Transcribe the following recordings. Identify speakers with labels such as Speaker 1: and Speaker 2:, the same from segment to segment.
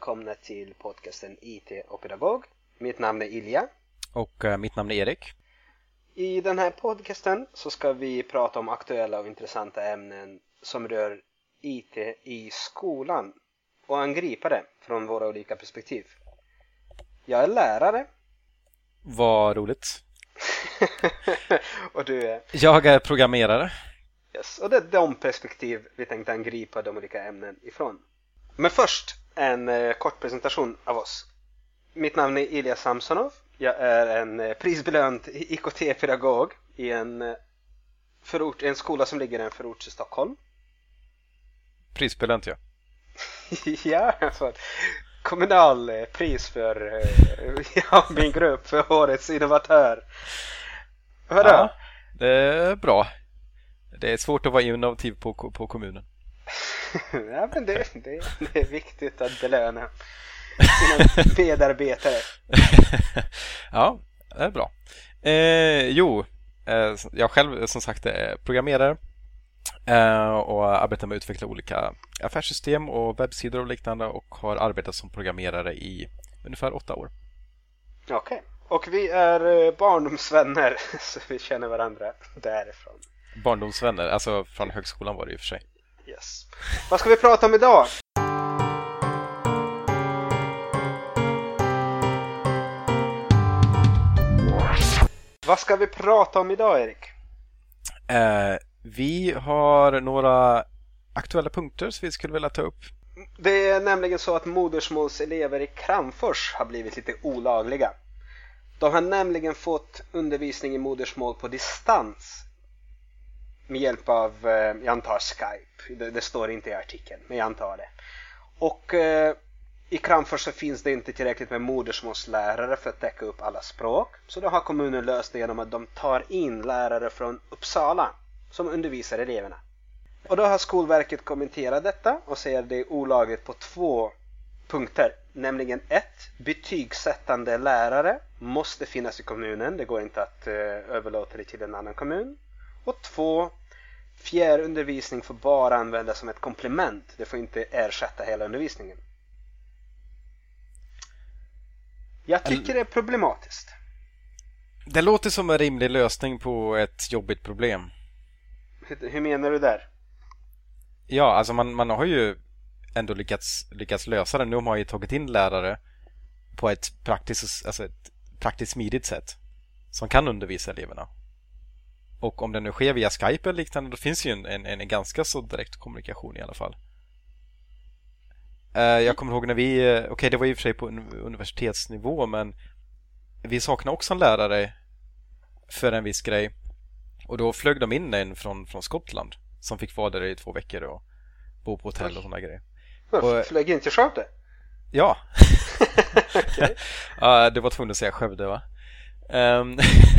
Speaker 1: välkomna till podcasten IT och pedagog. Mitt namn är Ilja.
Speaker 2: Och uh, mitt namn är Erik.
Speaker 1: I den här podcasten så ska vi prata om aktuella och intressanta ämnen som rör IT i skolan och angripa det från våra olika perspektiv. Jag är lärare.
Speaker 2: Vad roligt.
Speaker 1: och du är?
Speaker 2: Jag är programmerare.
Speaker 1: Yes, och det är de perspektiv vi tänkte angripa de olika ämnen ifrån. Men först en eh, kort presentation av oss. Mitt namn är Ilja Samsonov. Jag är en eh, prisbelönt IKT-pedagog i en, eh, förort, en skola som ligger i en förort i Stockholm.
Speaker 2: Prisbelönt ja.
Speaker 1: ja, alltså kommunalpris för eh, ja, min grupp för årets innovatör. Vadå? Ja,
Speaker 2: det är bra. Det är svårt att vara innovativ på, på kommunen.
Speaker 1: ja, men det, det, det, är viktigt att belöna sina medarbetare.
Speaker 2: ja, det är bra. Eh, jo, eh, jag själv som sagt är programmerare eh, och arbetar med att utveckla olika affärssystem och webbsidor och liknande och har arbetat som programmerare i ungefär åtta år.
Speaker 1: Okej, okay. och vi är eh, barndomsvänner så vi känner varandra därifrån.
Speaker 2: Barndomsvänner, alltså från högskolan var det i och för sig.
Speaker 1: Yes. Vad ska vi prata om idag? Vad ska vi prata om idag, Erik?
Speaker 2: Eh, vi har några aktuella punkter som vi skulle vilja ta upp.
Speaker 1: Det är nämligen så att modersmålselever i Kramfors har blivit lite olagliga. De har nämligen fått undervisning i modersmål på distans med hjälp av, eh, jag antar Skype. Det, det, står inte i artikeln, men jag antar det. Och eh, i Kramfors så finns det inte tillräckligt med modersmålslärare för att täcka upp alla språk. Så då har kommunen löst det genom att de tar in lärare från Uppsala som undervisar eleverna. Och då har Skolverket kommenterat detta och säger att det är olagligt på två punkter. Nämligen ett, Betygsättande lärare måste finnas i kommunen. Det går inte att eh, överlåta det till en annan kommun. Och två, Fjärrundervisning får bara användas som ett komplement. Det får inte ersätta hela undervisningen. Jag tycker det är problematiskt.
Speaker 2: Det låter som en rimlig lösning på ett jobbigt problem.
Speaker 1: Hur, hur menar du där?
Speaker 2: Ja, alltså man, man har ju ändå lyckats, lyckats lösa det. Nu har man ju tagit in lärare på ett praktiskt, alltså ett praktiskt smidigt sätt som kan undervisa eleverna. Och om det nu sker via Skype eller liknande, då finns ju en, en, en ganska så direkt kommunikation i alla fall. Uh, jag kommer ihåg när vi, uh, okej okay, det var i och för sig på universitetsnivå men vi saknade också en lärare för en viss grej. Och då flög de in en från, från Skottland som fick vara där i två veckor och bo på hotell och sådana grejer.
Speaker 1: Och, flög in till Skövde?
Speaker 2: Ja. okay. uh, det var tvungen att säga Skövde va? Um,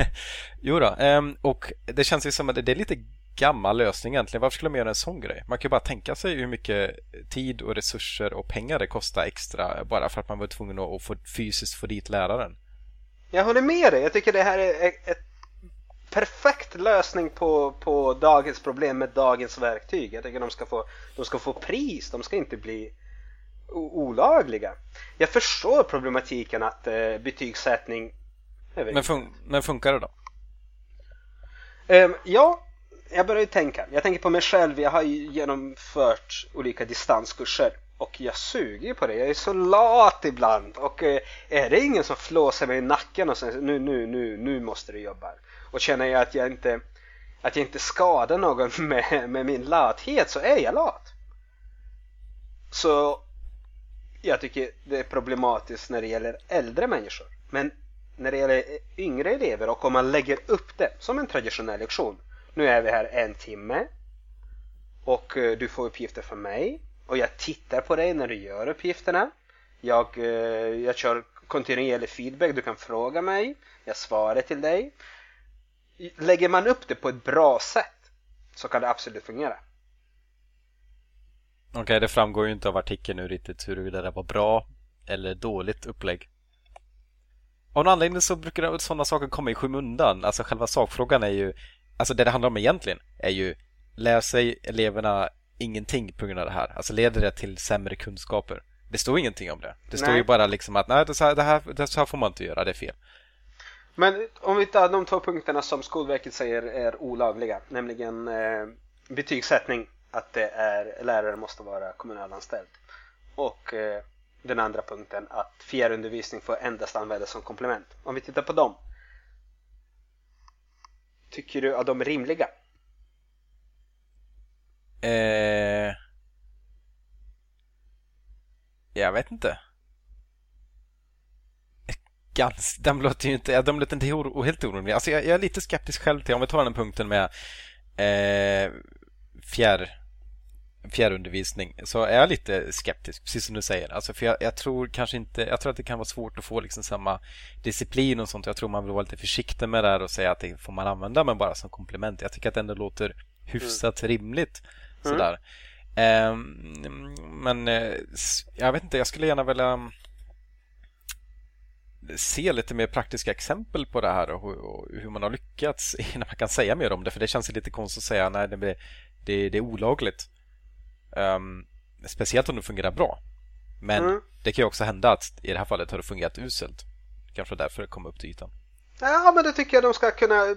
Speaker 2: jo då, um, och det känns ju som att det är lite gammal lösning egentligen. Varför skulle man göra en sån grej? Man kan ju bara tänka sig hur mycket tid och resurser och pengar det kostar extra bara för att man var tvungen att få, fysiskt få dit läraren.
Speaker 1: Jag håller med dig. Jag tycker det här är ett perfekt lösning på, på dagens problem med dagens verktyg. Jag tycker de ska få, de ska få pris. De ska inte bli olagliga. Jag förstår problematiken att eh, betygssättning
Speaker 2: men, fun men funkar det då?
Speaker 1: Um, ja, jag börjar ju tänka. Jag tänker på mig själv. Jag har ju genomfört olika distanskurser och jag suger ju på det. Jag är så lat ibland och uh, är det ingen som flåsar mig i nacken och säger nu, nu, nu, nu måste du jobba och känner jag att jag inte att jag inte skadar någon med, med min lathet så är jag lat. Så jag tycker det är problematiskt när det gäller äldre människor. Men när det gäller yngre elever och om man lägger upp det som en traditionell lektion. Nu är vi här en timme och eh, du får uppgifter från mig och jag tittar på dig när du gör uppgifterna. Jag, eh, jag kör kontinuerlig feedback, du kan fråga mig, jag svarar till dig. Lägger man upp det på ett bra sätt så kan det absolut fungera.
Speaker 2: Okej, okay, det framgår ju inte av artikeln nu riktigt huruvida det var bra eller dåligt upplägg. Av någon anledning så brukar sådana saker komma i skymundan. Alltså själva sakfrågan är ju, alltså det det handlar om egentligen är ju, lär sig eleverna ingenting på grund av det här? Alltså leder det till sämre kunskaper? Det står ingenting om det. Det står ju bara liksom att nej, det, här, det, här, det här får man inte göra, det är fel.
Speaker 1: Men om vi tar de två punkterna som Skolverket säger är olagliga, nämligen eh, betygssättning, att det är, lärare måste vara kommunalanställd. Och eh, den andra punkten att fjärrundervisning får endast användas som komplement. Om vi tittar på dem. Tycker du att de är rimliga?
Speaker 2: Eh... Jag vet inte. Gans, de låter ju inte, de låter inte helt orimliga. Alltså jag, jag, är lite skeptisk själv till, om vi tar den punkten med eh, fjärr fjärrundervisning så är jag lite skeptisk, precis som du säger. Alltså för jag, jag, tror kanske inte, jag tror att det kan vara svårt att få liksom samma disciplin och sånt. Jag tror man vill vara lite försiktig med det här och säga att det får man använda men bara som komplement. Jag tycker att det ändå låter hyfsat mm. rimligt. Mm. Sådär. Mm. men eh, jag vet inte, jag skulle gärna vilja se lite mer praktiska exempel på det här och hur, man har lyckats innan man kan säga mer om det. För det känns lite konstigt att säga nej, det, det, det är olagligt. Um, speciellt om det fungerar bra. Men mm. det kan ju också hända att i det här fallet har det fungerat uselt. Kanske därför det kom upp till ytan.
Speaker 1: Ja, men det tycker jag de ska kunna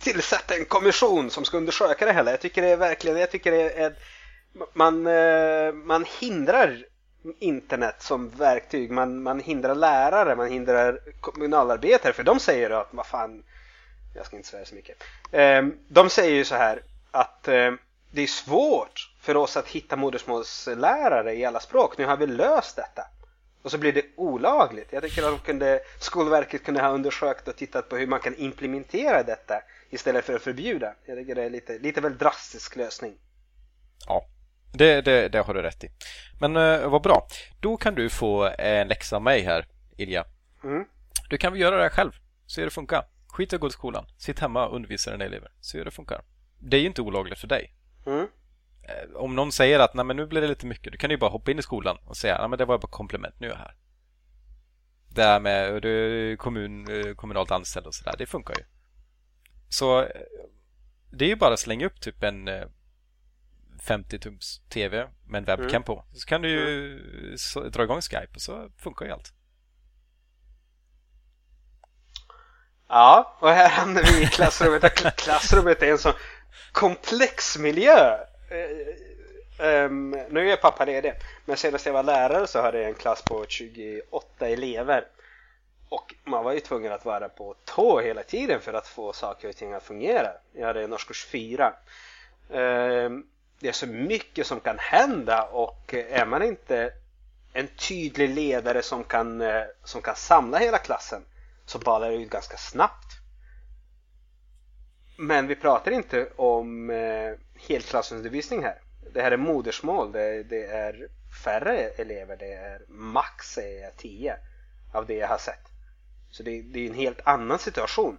Speaker 1: tillsätta en kommission som ska undersöka det hela. Jag tycker det är verkligen, jag tycker det är man, eh, man hindrar internet som verktyg. Man, man hindrar lärare, man hindrar kommunalarbetare för de säger att vad fan, jag ska inte säga så mycket. Ehm, de säger ju så här att eh, det är svårt för oss att hitta modersmålslärare i alla språk. Nu har vi löst detta. Och så blir det olagligt. Jag tycker att de kunde, Skolverket kunde ha undersökt och tittat på hur man kan implementera detta istället för att förbjuda. Jag tycker det är lite, lite väl drastisk lösning.
Speaker 2: Ja, det, det, det har du rätt i. Men uh, vad bra. Då kan du få en läxa av mig här, Ilja. Mm. Du kan väl göra det här själv. Se hur det funkar. Skit i att gå till skolan. Sitt hemma och undervisa dina elever. Se hur det funkar. Det är ju inte olagligt för dig. Mm. Eh, om någon säger att Nej, men nu blir det lite mycket, då kan du bara hoppa in i skolan och säga att det var bara komplement, nu är jag här. Det här med du, kommun, eh, kommunalt anställd och sådär, det funkar ju. Så eh, det är ju bara att slänga upp typ en 50-tums TV med en webcam mm. på. Så kan du ju mm. dra igång Skype och så funkar ju allt.
Speaker 1: Ja, och här hamnar vi i klassrummet. klassrummet är en sån komplex miljö. Um, eh, ehm, nu är pappa ledig, men senast jag var lärare så hade jag en klass på 28 elever. Och man var ju tvungen att vara på tå hela tiden för att få saker och ting att fungera. Jag hade en årskurs 4. Um, ehm, det är så mycket som kan hända och är man inte en tydlig ledare som kan, eh, som kan samla hela klassen så ballar det ut ganska snabbt. Men vi pratar inte om eh, helklassundervisning här. Det här är modersmål, det, det är färre elever, det är max är 10 av det jag har sett. Så det, det är en helt annan situation.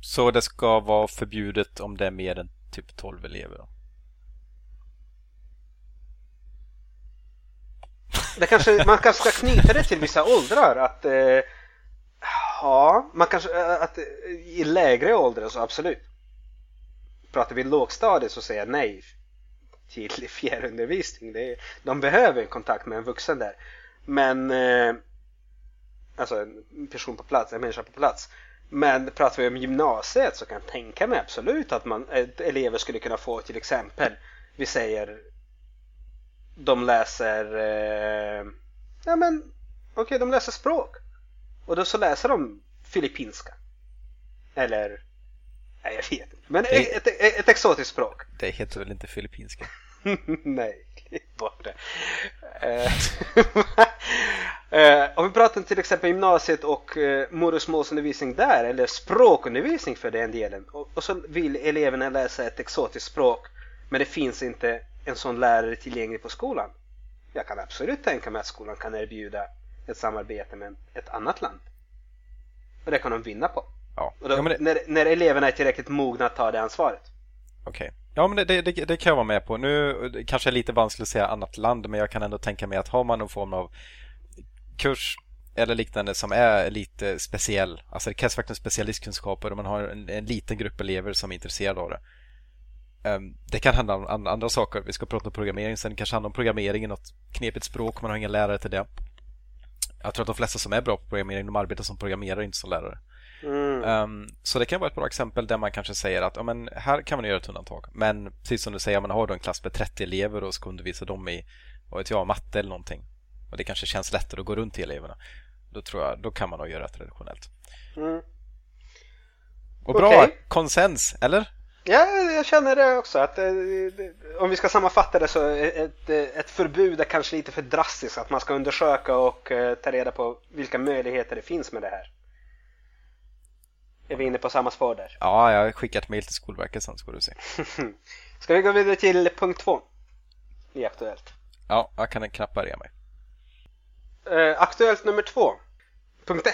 Speaker 2: Så det ska vara förbjudet om det är mer än typ 12 elever? Då?
Speaker 1: Det kanske, man kanske ska knyta det till vissa åldrar. Att, eh, ja, man kanske, eh, att eh, i lägre åldrar så absolut. Pratar vi lågstadiet så säger jag nej till fjärrundervisning. Det är, de behöver en kontakt med en vuxen där. Men eh, alltså en person på plats, en människa på plats. Men pratar vi om gymnasiet så kan jag tänka mig absolut att man, elever skulle kunna få till exempel, vi säger de läser eh, ja men okej, okay, de läser språk. Och då så läser de filippinska. Eller nej, jag vet inte. Men det, ett, ett, ett exotiskt språk.
Speaker 2: Det heter väl inte filippinska?
Speaker 1: nej, klipp bort det. Eh, eh, om vi pratar till exempel gymnasiet och eh, modersmålsundervisning där, eller språkundervisning för den delen. Och, och så vill eleverna läsa ett exotiskt språk, men det finns inte en sån lärare tillgänglig på skolan. Jag kan absolut tänka mig att skolan kan erbjuda ett samarbete med ett annat land. Och det kan de vinna på. Ja. Då, ja, det... när, när eleverna är tillräckligt mogna att ta det ansvaret.
Speaker 2: Okej. Okay. Ja, men det, det, det, kan jag vara med på. Nu kanske är lite vanskligt att säga annat land, men jag kan ändå tänka mig att har man någon form av kurs eller liknande som är lite speciell, alltså det krävs verkligen specialistkunskaper och man har en, en liten grupp elever som är intresserade av det Um, det kan handla om andra saker. Vi ska prata om programmering sen. Det kanske handlar om programmering i något knepigt språk. Man har ingen lärare till det. Jag tror att de flesta som är bra på programmering de arbetar som programmerare, inte som lärare. Mm. Um, så det kan vara ett bra exempel där man kanske säger att ja, men här kan man göra ett undantag. Men precis som du säger, man har då en klass med 30 elever och ska undervisa dem i vad vet jag, matte eller någonting. Och det kanske känns lättare att gå runt till eleverna. Då tror jag, då kan man nog göra det traditionellt. Mm. Och bra, okay. konsens, eller?
Speaker 1: Ja, jag känner det också. Att, eh, om vi ska sammanfatta det så ett, ett förbud är kanske lite för drastiskt. Att man ska undersöka och uh, ta reda på vilka möjligheter det finns med det här. Är vi inne på samma spår där?
Speaker 2: Ja, jag har skickat mejl till Skolverket sen ska du se.
Speaker 1: ska vi gå vidare till punkt två i Aktuellt?
Speaker 2: Ja, jag kan knappt börja mig.
Speaker 1: Uh, aktuellt nummer två.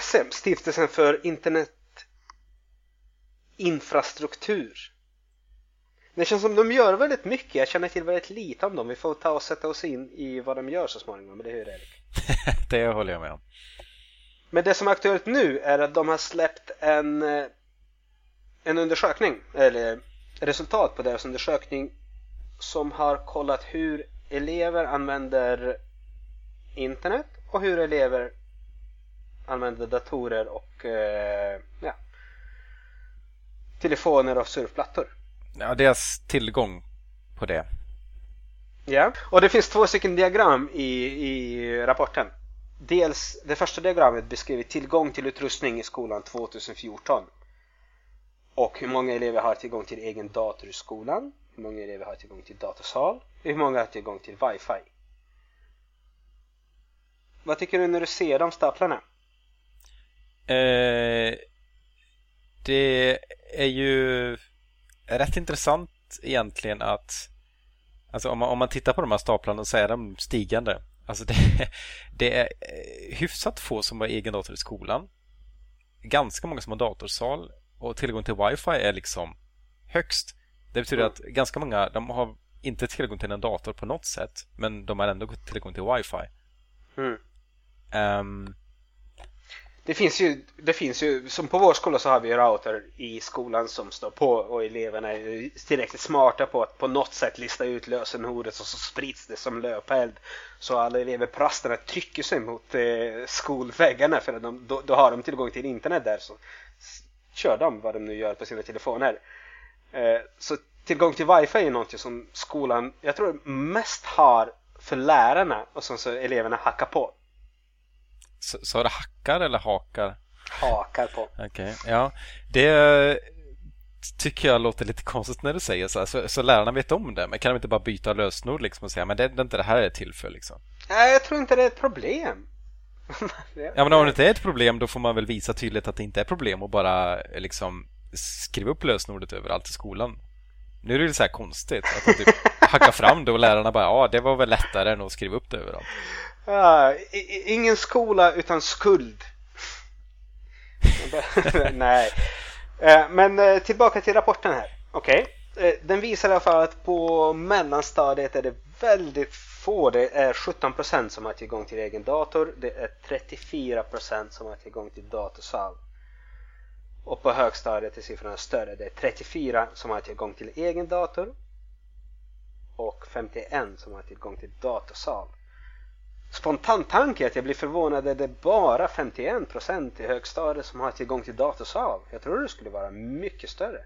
Speaker 1: .se, Stiftelsen för internetinfrastruktur. Det känns som de gör väldigt mycket. Jag känner till väldigt lite om dem. Vi får ta och sätta oss in i vad de gör så småningom. Det hur Erik?
Speaker 2: det håller jag med om.
Speaker 1: Men det som är aktuellt nu är att de har släppt en, eh, en undersökning, eller resultat på deras undersökning som har kollat hur elever använder internet och hur elever använder datorer och eh, ja, telefoner och surfplattor.
Speaker 2: Ja, deras tillgång på det.
Speaker 1: Ja, och det finns två stycken diagram i, i rapporten. Dels det första diagrammet beskriver tillgång till utrustning i skolan 2014. Och hur många elever har tillgång till egen dator i skolan? Hur många elever har tillgång till datorsal? Hur många har tillgång till wifi? Vad tycker du när du ser de staplarna?
Speaker 2: Eh, det är ju rätt intressant egentligen att Alltså om man, om man tittar på de här staplarna så är de stigande. Alltså det, det är eh, hyfsat få som har egen dator i skolan. Ganska många som har datorsal och tillgång till wifi är liksom högst. Det betyder mm. att ganska många de har inte tillgång till en dator på något sätt men de har ändå tillgång till wifi. Mm. Um,
Speaker 1: det finns ju, det finns ju, som på vår skola så har vi router i skolan som står på och eleverna är tillräckligt smarta på att på något sätt lista ut lösenordet och så sprids det som löpeld. Så alla elever på rasterna trycker sig mot eh, skolväggarna för att de, då, då, har de tillgång till internet där så kör de vad de nu gör på sina telefoner. Eh, så tillgång till wifi är någonting som skolan, jag tror mest har för lärarna och som så eleverna hackar på.
Speaker 2: Sa du hackar eller hakar?
Speaker 1: Hakar på.
Speaker 2: Okej, okay, ja. Det tycker jag låter lite konstigt när du säger så, här. så Så lärarna vet om det, men kan de inte bara byta lösenord liksom och säga men det är inte det här är till för liksom?
Speaker 1: Nej, jag tror inte det är ett problem.
Speaker 2: ja, men om det inte är ett problem då får man väl visa tydligt att det inte är problem och bara liksom skriva upp lösenordet överallt i skolan. Nu är det så här konstigt att de typ hackar fram det och lärarna bara ja, det var väl lättare än att skriva upp det överallt.
Speaker 1: Uh, ingen skola utan skuld. Nej. Eh, men eh, tillbaka till rapporten här. Okej. Okay. Den visar i alla fall att på mellanstadiet är det väldigt få. Det är 17% som har tillgång till egen dator. Det är 34% som har tillgång till datorsal. Och på högstadiet är siffrorna större. Det är 34 som har tillgång till egen dator. Och 51 som har tillgång till datorsal spontan tanke att jag blir förvånad att det är bara 51% i högstadiet som har tillgång till datorsal. Jag tror det skulle vara mycket större.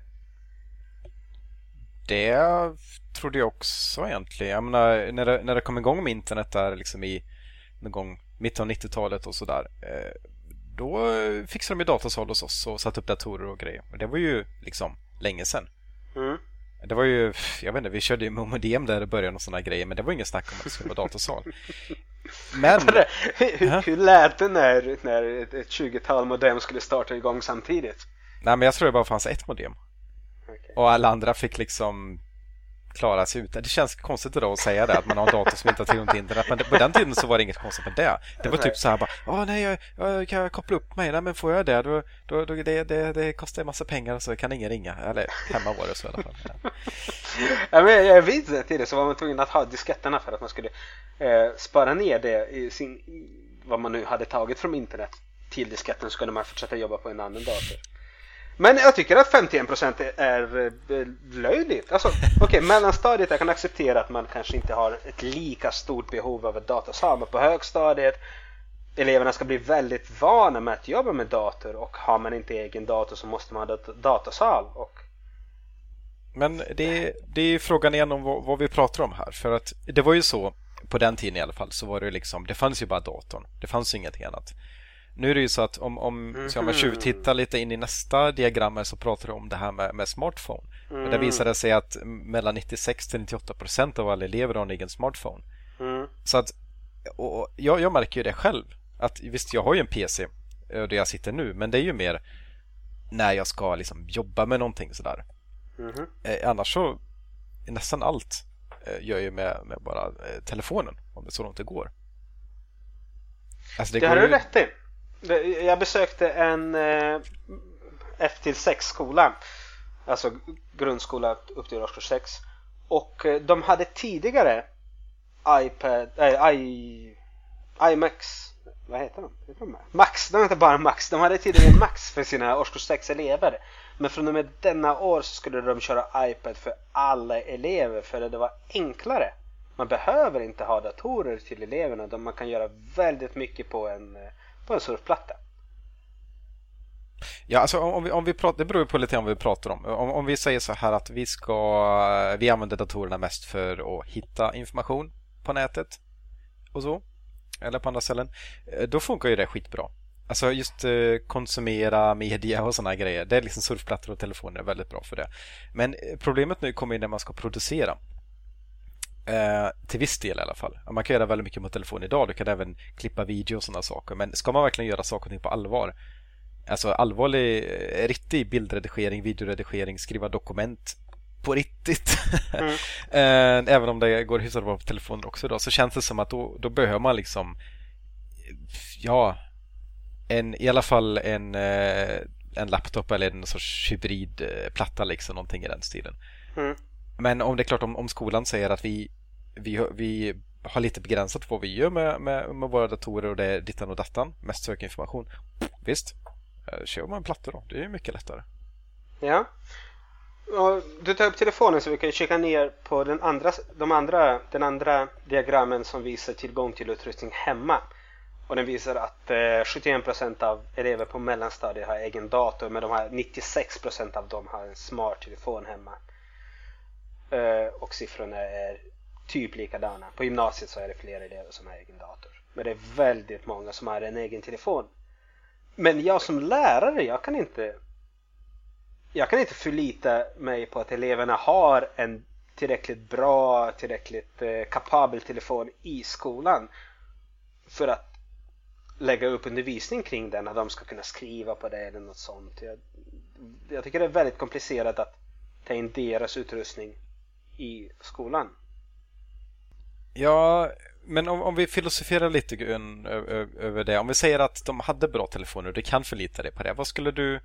Speaker 2: Det trodde jag också egentligen. Jag menar, när, det, när det kom igång med internet där liksom i någon gång mitten av 90-talet och sådär. Eh, då fixade de ju datasal hos oss och satte upp datorer och grejer. Men det var ju liksom länge sedan. Mm. Det var ju, jag vet inte, vi körde ju med modem där i början och sådana grejer men det var ingen snack om att det skulle vara datasal.
Speaker 1: Men... hur, hur lät det när, när ett 20-tal modem skulle starta igång samtidigt?
Speaker 2: Nej, men jag tror det bara fanns ett modem. Okay. Och alla andra fick liksom klara sig utan. Det känns konstigt idag att säga det, att man har en dator som inte har tillgång till internet. Men på den tiden så var det inget konstigt med det. Det var typ så här bara, Åh, nej, jag, jag kan koppla upp mig, nej, men får jag det, då, då, då det, det, det kostar en massa pengar så kan ingen ringa. Eller hemma var det så i alla fall. Ja.
Speaker 1: ja men jag vet det tidigare så var man tvungen att ha disketterna för att man skulle eh, spara ner det i sin, vad man nu hade tagit från internet till disketten så kunde man fortsätta jobba på en annan dator. Men jag tycker att 51% är eh, löjligt. Alltså, okej, okay, mellanstadiet jag kan acceptera att man kanske inte har ett lika stort behov av ett datasal, men på högstadiet eleverna ska bli väldigt vana med att jobba med dator och har man inte egen dator så måste man ha datasal. Och...
Speaker 2: Men det, det är frågan igen om vad, vad, vi pratar om här. För att det var ju så, på den tiden i alla fall, så var det liksom, det fanns ju bara datorn. Det fanns ingenting annat. Nu är det ju så att om, om, mm -hmm. så om man tjuvtittar lite in i nästa diagram så pratar du om det här med, med smartphone. Mm. Visar det sig att mellan 96 till 98 procent av alla elever har en egen smartphone. Mm. Så att, och jag, jag märker ju det själv att visst, jag har ju en PC eh, där jag sitter nu, men det är ju mer när jag ska liksom jobba med någonting sådär. Mm -hmm. eh, annars så nästan allt eh, gör jag med, med bara eh, telefonen, om det så långt det går.
Speaker 1: Alltså det, det har du ju... rätt i. Jag besökte en eh, F-6 skola, alltså grundskola upp till årskurs 6. Och eh, de hade tidigare iPad, äh, I, IMAX, vad heter de? Heter de Max, de heter bara Max. De hade tidigare Max för sina årskurs 6 elever. Men från och med denna år så skulle de köra iPad för alla elever för det var enklare. Man behöver inte ha datorer till eleverna. Man kan göra väldigt mycket på en, på en surfplatta.
Speaker 2: Ja, alltså om vi, om vi pratar, det beror ju på lite om vi pratar om. om. Om vi säger så här att vi ska, vi använder datorerna mest för att hitta information på nätet och så eller på andra ställen, eh, då funkar ju det skitbra. Alltså just eh, konsumera media och sådana grejer. Det är liksom surfplattor och telefoner är väldigt bra för det. Men eh, problemet nu kommer ju när man ska producera. Eh, till viss del i alla fall. Man kan göra väldigt mycket på telefon idag. Du kan även klippa video och sådana saker. Men ska man verkligen göra saker och ting på allvar Alltså allvarlig, riktig bildredigering, videoredigering, skriva dokument på riktigt. Mm. Eh, även om det går hyfsat bra på telefonen också då, så känns det som att då, då behöver man liksom ja, en, i alla fall en, eh, en laptop eller en sorts hybridplatta liksom, någonting i den stilen. Mm. Men om det är klart om, om skolan säger att vi, vi, vi har lite begränsat vad vi gör med, med, med våra datorer och det är dittan och dattan, mest sökinformation. Visst, eh, kör man plattor då, det är mycket lättare.
Speaker 1: Ja, du tar upp telefonen så vi kan kika ner på den andra, de andra, den andra diagrammen som visar tillgång till utrustning hemma. Och den visar att eh, 71% av elever på mellanstadiet har egen dator men de har 96% av dem har en smart telefon hemma. Eh, och siffrorna är typ likadana. På gymnasiet så är det fler elever som har egen dator. Men det är väldigt många som har en egen telefon. Men jag som lärare, jag kan inte jag kan inte förlita mig på att eleverna har en tillräckligt bra, tillräckligt eh, kapabel telefon i skolan för att lägga upp undervisning kring den, att de ska kunna skriva på det eller något sånt. Jag, jag tycker det är väldigt komplicerat att ta in deras utrustning i skolan.
Speaker 2: Ja, men om, om vi filosoferar lite över det. Om vi säger att de hade bra telefoner och du kan förlita dig på det. Vad skulle du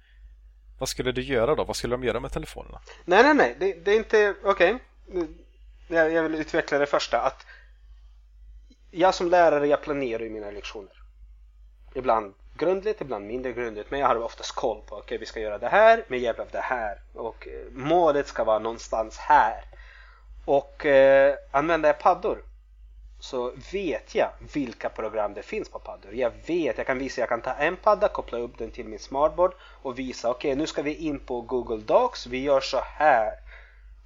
Speaker 2: vad skulle du göra då? Vad skulle de göra med telefonerna?
Speaker 1: Nej, nej, nej. Det, det är inte... Okej. Okay. Jag, jag vill utveckla det första. Att jag som lärare, jag planerar ju mina lektioner. Ibland grundligt, ibland mindre grundligt. Men jag har oftast koll på, okej okay, vi ska göra det här med hjälp av det här. Och eh, målet ska vara någonstans här. Och eh, använder jag paddor så vet jag vilka program det finns på paddor. Jag vet, jag kan visa, jag kan ta en padda, koppla upp den till min smartboard och visa, okej okay, nu ska vi in på Google Docs, vi gör så här.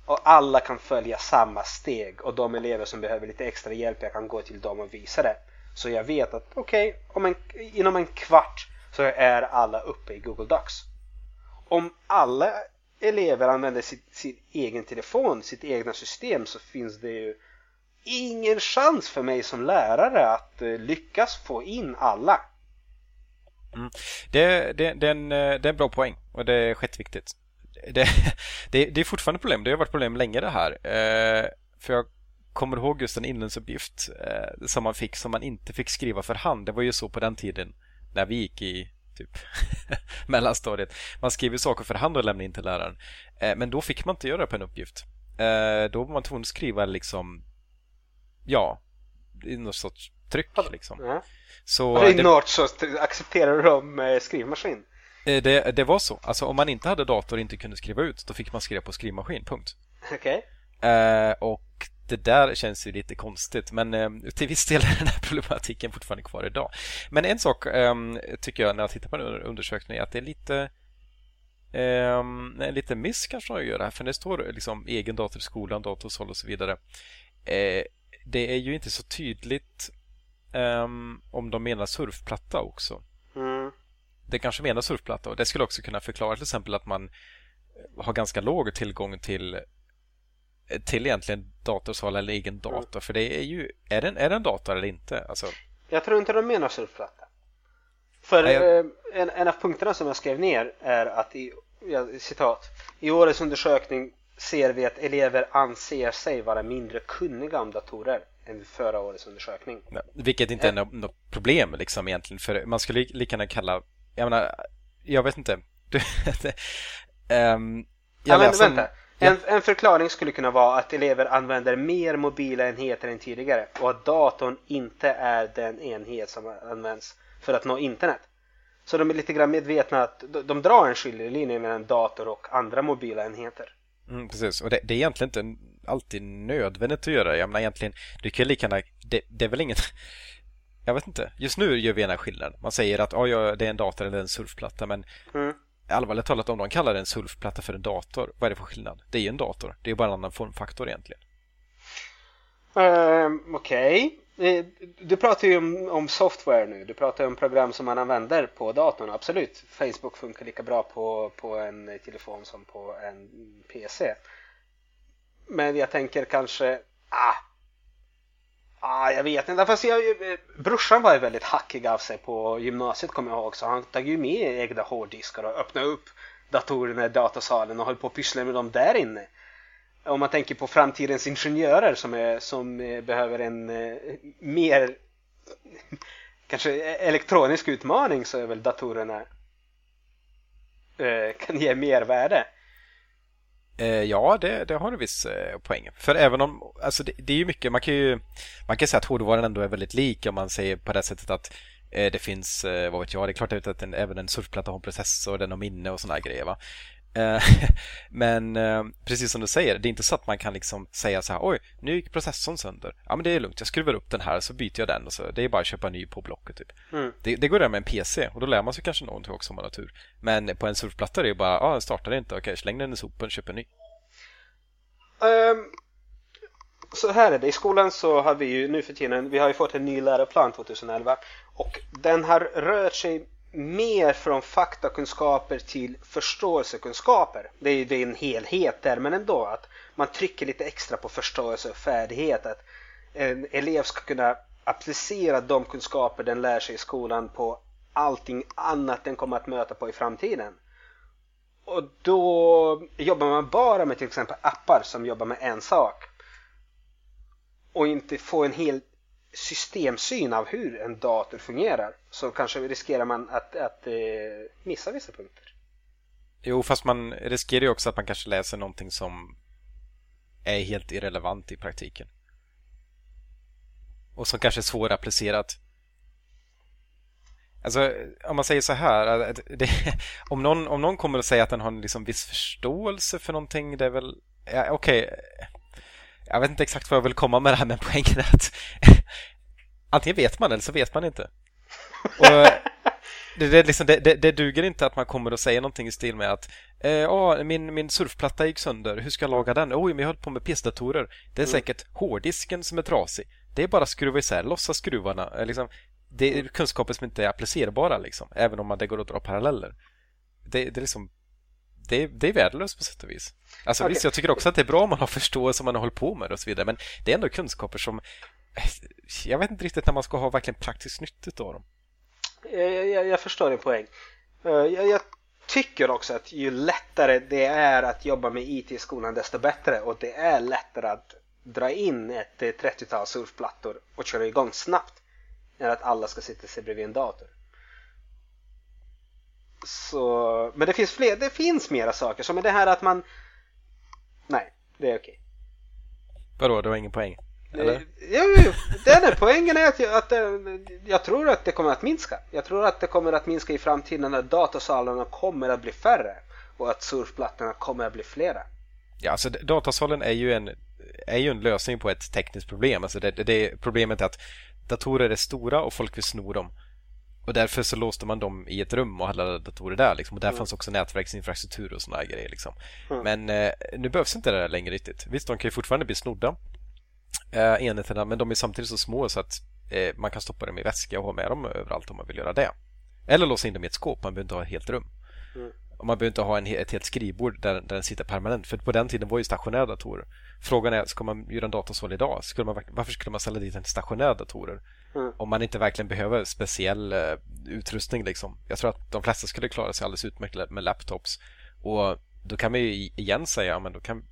Speaker 1: Och alla kan följa samma steg och de elever som behöver lite extra hjälp, jag kan gå till dem och visa det. Så jag vet att okej, okay, inom en kvart så är alla uppe i Google Docs. Om alla elever använder sitt, sin egen telefon, sitt egna system så finns det ju ingen chans för mig som lärare att eh, lyckas få in alla.
Speaker 2: Mm. Det, det, det, är en, eh, det är en bra poäng och det är skitviktigt. Det, det, det är fortfarande problem. Det har varit problem länge det här. Eh, för jag kommer ihåg just en inlämningsuppgift eh, som man fick som man inte fick skriva för hand. Det var ju så på den tiden när vi gick i typ mellanstadiet. Man skriver saker för hand och lämnar in till läraren. Eh, men då fick man inte göra det på en uppgift. Eh, då var man tvungen att skriva liksom ja, i något sorts tryck liksom.
Speaker 1: Ja. Så det... något sorts, accepterar de skrivmaskin?
Speaker 2: Eh, det, det var så. Alltså om man inte hade dator och inte kunde skriva ut, då fick man skriva på skrivmaskin, punkt.
Speaker 1: Okej.
Speaker 2: Eh, och det där känns ju lite konstigt, men eh, till viss del är den här problematiken fortfarande kvar idag. Men en sak eh, tycker jag när jag tittar på den undersökningen är att det är lite Um, lite miss kanske de gör här, för det står liksom egen dator i skolan, datorsåll och så vidare. Uh, det är ju inte så tydligt um, om de menar surfplatta också.
Speaker 1: Mm.
Speaker 2: Det kanske menar surfplatta och det skulle också kunna förklara till exempel att man har ganska låg tillgång till till egentligen datorsal eller egen dator. Mm. För det är ju, är det, en, är det en dator eller inte? Alltså...
Speaker 1: Jag tror inte de menar surfplatta. För Nej, jag... Eh, en, en av punkterna som jag skrev ner är att i, citat, i årets undersökning ser vi att elever anser sig vara mindre kunniga om datorer än vid förra årets undersökning.
Speaker 2: Ja, vilket inte är något, något problem liksom egentligen, för man skulle lika gärna kalla, jag menar, jag vet inte. Du,
Speaker 1: um, jag ja, men, vänta. En, en, förklaring skulle kunna vara att elever använder mer mobila enheter än tidigare och att datorn inte är den enhet som används för att nå internet. Så de är lite grann medvetna att de drar en skiljelinje mellan dator och andra mobila enheter.
Speaker 2: Mm, precis, och det, det, är egentligen inte alltid nödvändigt att göra. Jag menar egentligen, du kan lika gärna, det, det är väl inget jag vet inte. Just nu gör vi en skillnad. Man säger att oh, ja, det är en dator eller en surfplatta men mm allvarligt talat om de kallar en surfplatta för en dator, vad är det för skillnad? Det är ju en dator. Det är bara en annan formfaktor egentligen.
Speaker 1: Um, Okej. Okay. Du pratar ju om, om, software nu. Du pratar om program som man använder på datorn. Absolut. Facebook funkar lika bra på, på en telefon som på en PC. Men jag tänker kanske... Ah, ah, jag vet inte. Fast jag, brorsan var ju väldigt hackig av sig på gymnasiet kommer jag ihåg. Så han tog ju med egna hårddiskar och öppnade upp datorerna i datasalen och höll på att pyssla med dem där inne om man tänker på framtidens ingenjörer som, är, som behöver en eh, mer kanske elektronisk utmaning så är väl datorerna eh, kan ge mer värde.
Speaker 2: Eh, ja, det, det har en viss eh, poäng. För även om, alltså det, det, är ju mycket, man kan ju man kan säga att hårdvaran ändå är väldigt lik om man säger på det sättet att eh, det finns, eh, vad vet jag, det är klart att en, även en surfplatta har en processor, den har minne och sådana grejer va. Eh, men eh, precis som du säger, det är inte så att man kan liksom säga så här oj, nu gick processorn sönder. Ja men det är lugnt, jag skruvar upp den här så byter jag den och så det är bara att köpa en ny på Blocket typ. Mm. Det, det, går det med en PC och då lär man sig kanske någonting också om man har tur. Men på en surfplatta är det bara, ja den startar inte, okej släng den i sopen, köp en ny.
Speaker 1: Um, så här är det, i skolan så har vi ju nu för tiden, vi har ju fått en ny läroplan 2011 och den har rört sig mer från faktakunskaper till förståelsekunskaper. Det är, ju en helhet där, men ändå att man trycker lite extra på förståelse och färdighet. Att en elev ska kunna applicera de kunskaper den lär sig i skolan på allting annat den kommer att möta på i framtiden. Och då jobbar man bara med till exempel appar som jobbar med en sak. Och inte få en hel systemsyn av hur en dator fungerar så kanske riskerar man att, att eh, missa vissa punkter.
Speaker 2: Jo, fast man riskerar ju också att man kanske läser någonting som är helt irrelevant i praktiken. Och som kanske är svårapplicerat. Alltså, om man säger så här. Det, om, någon, om någon kommer att säga att den har en liksom viss förståelse för någonting, det är väl... Ja, Okej, okay jag vet inte exakt vad jag vill komma med det här men poängen är att antingen vet man eller så vet man inte. Och det, det, liksom, det, det, det duger inte att man kommer och säger någonting i stil med att eh, min, min surfplatta gick sönder, hur ska jag laga den? Oj, men jag höll på med PC-datorer. Det är mm. säkert hårddisken som är trasig. Det är bara att skruva isär låtsasskruvarna. Eh, liksom, det är kunskaper som inte är applicerbara, liksom, även om man, det går att dra paralleller. Det, det är liksom det det är värdelöst på sätt och vis. Alltså okay. visst, jag tycker också att det är bra om man har förståelse om man har hållit på med det och så vidare, men det är ändå kunskaper som jag vet inte riktigt när man ska ha verkligen praktiskt nyttigt av dem.
Speaker 1: Jag, jag, jag förstår din poäng. Eh, jag, jag, tycker också att ju lättare det är att jobba med IT i skolan desto bättre och det är lättare att dra in ett 30-tal surfplattor och köra igång snabbt än att alla ska sitta sig bredvid en dator. Så, men det finns fler, det finns mera saker som är det här att man Nej, det är okej.
Speaker 2: Vadå, det var ingen poäng? Eller?
Speaker 1: Jo, jo, den är poängen är att, jag, att eh, jag tror att det kommer att minska. Jag tror att det kommer att minska i framtiden när datasalarna kommer att bli färre och att surfplattorna kommer att bli flera.
Speaker 2: Ja, alltså datasalen är ju en, är ju en lösning på ett tekniskt problem. Alltså det, det, problemet är att datorer är stora och folk vill sno dem. Och därför så låste man dem i ett rum och hade datorer där. Liksom. Och där mm. fanns också nätverksinfrastruktur och sådana grejer. Liksom. Mm. Men eh, nu behövs inte det där längre riktigt. Visst, de kan ju fortfarande bli snodda eh, enheterna, men de är samtidigt så små så att eh, man kan stoppa dem i väska och ha med dem överallt om man vill göra det. Eller låsa in dem i ett skåp, man behöver inte ha ett helt rum. Mm. Och man behöver inte ha en, ett helt skrivbord där, där den sitter permanent. För på den tiden var ju stationära datorer. Frågan är, ska man göra en datasal idag? Skulle man, varför skulle man ställa dit en stationära datorer? Mm. Om man inte verkligen behöver speciell uh, utrustning. Liksom. Jag tror att de flesta skulle klara sig alldeles utmärkt med laptops. Och då kan man ju igen säga, men då kan,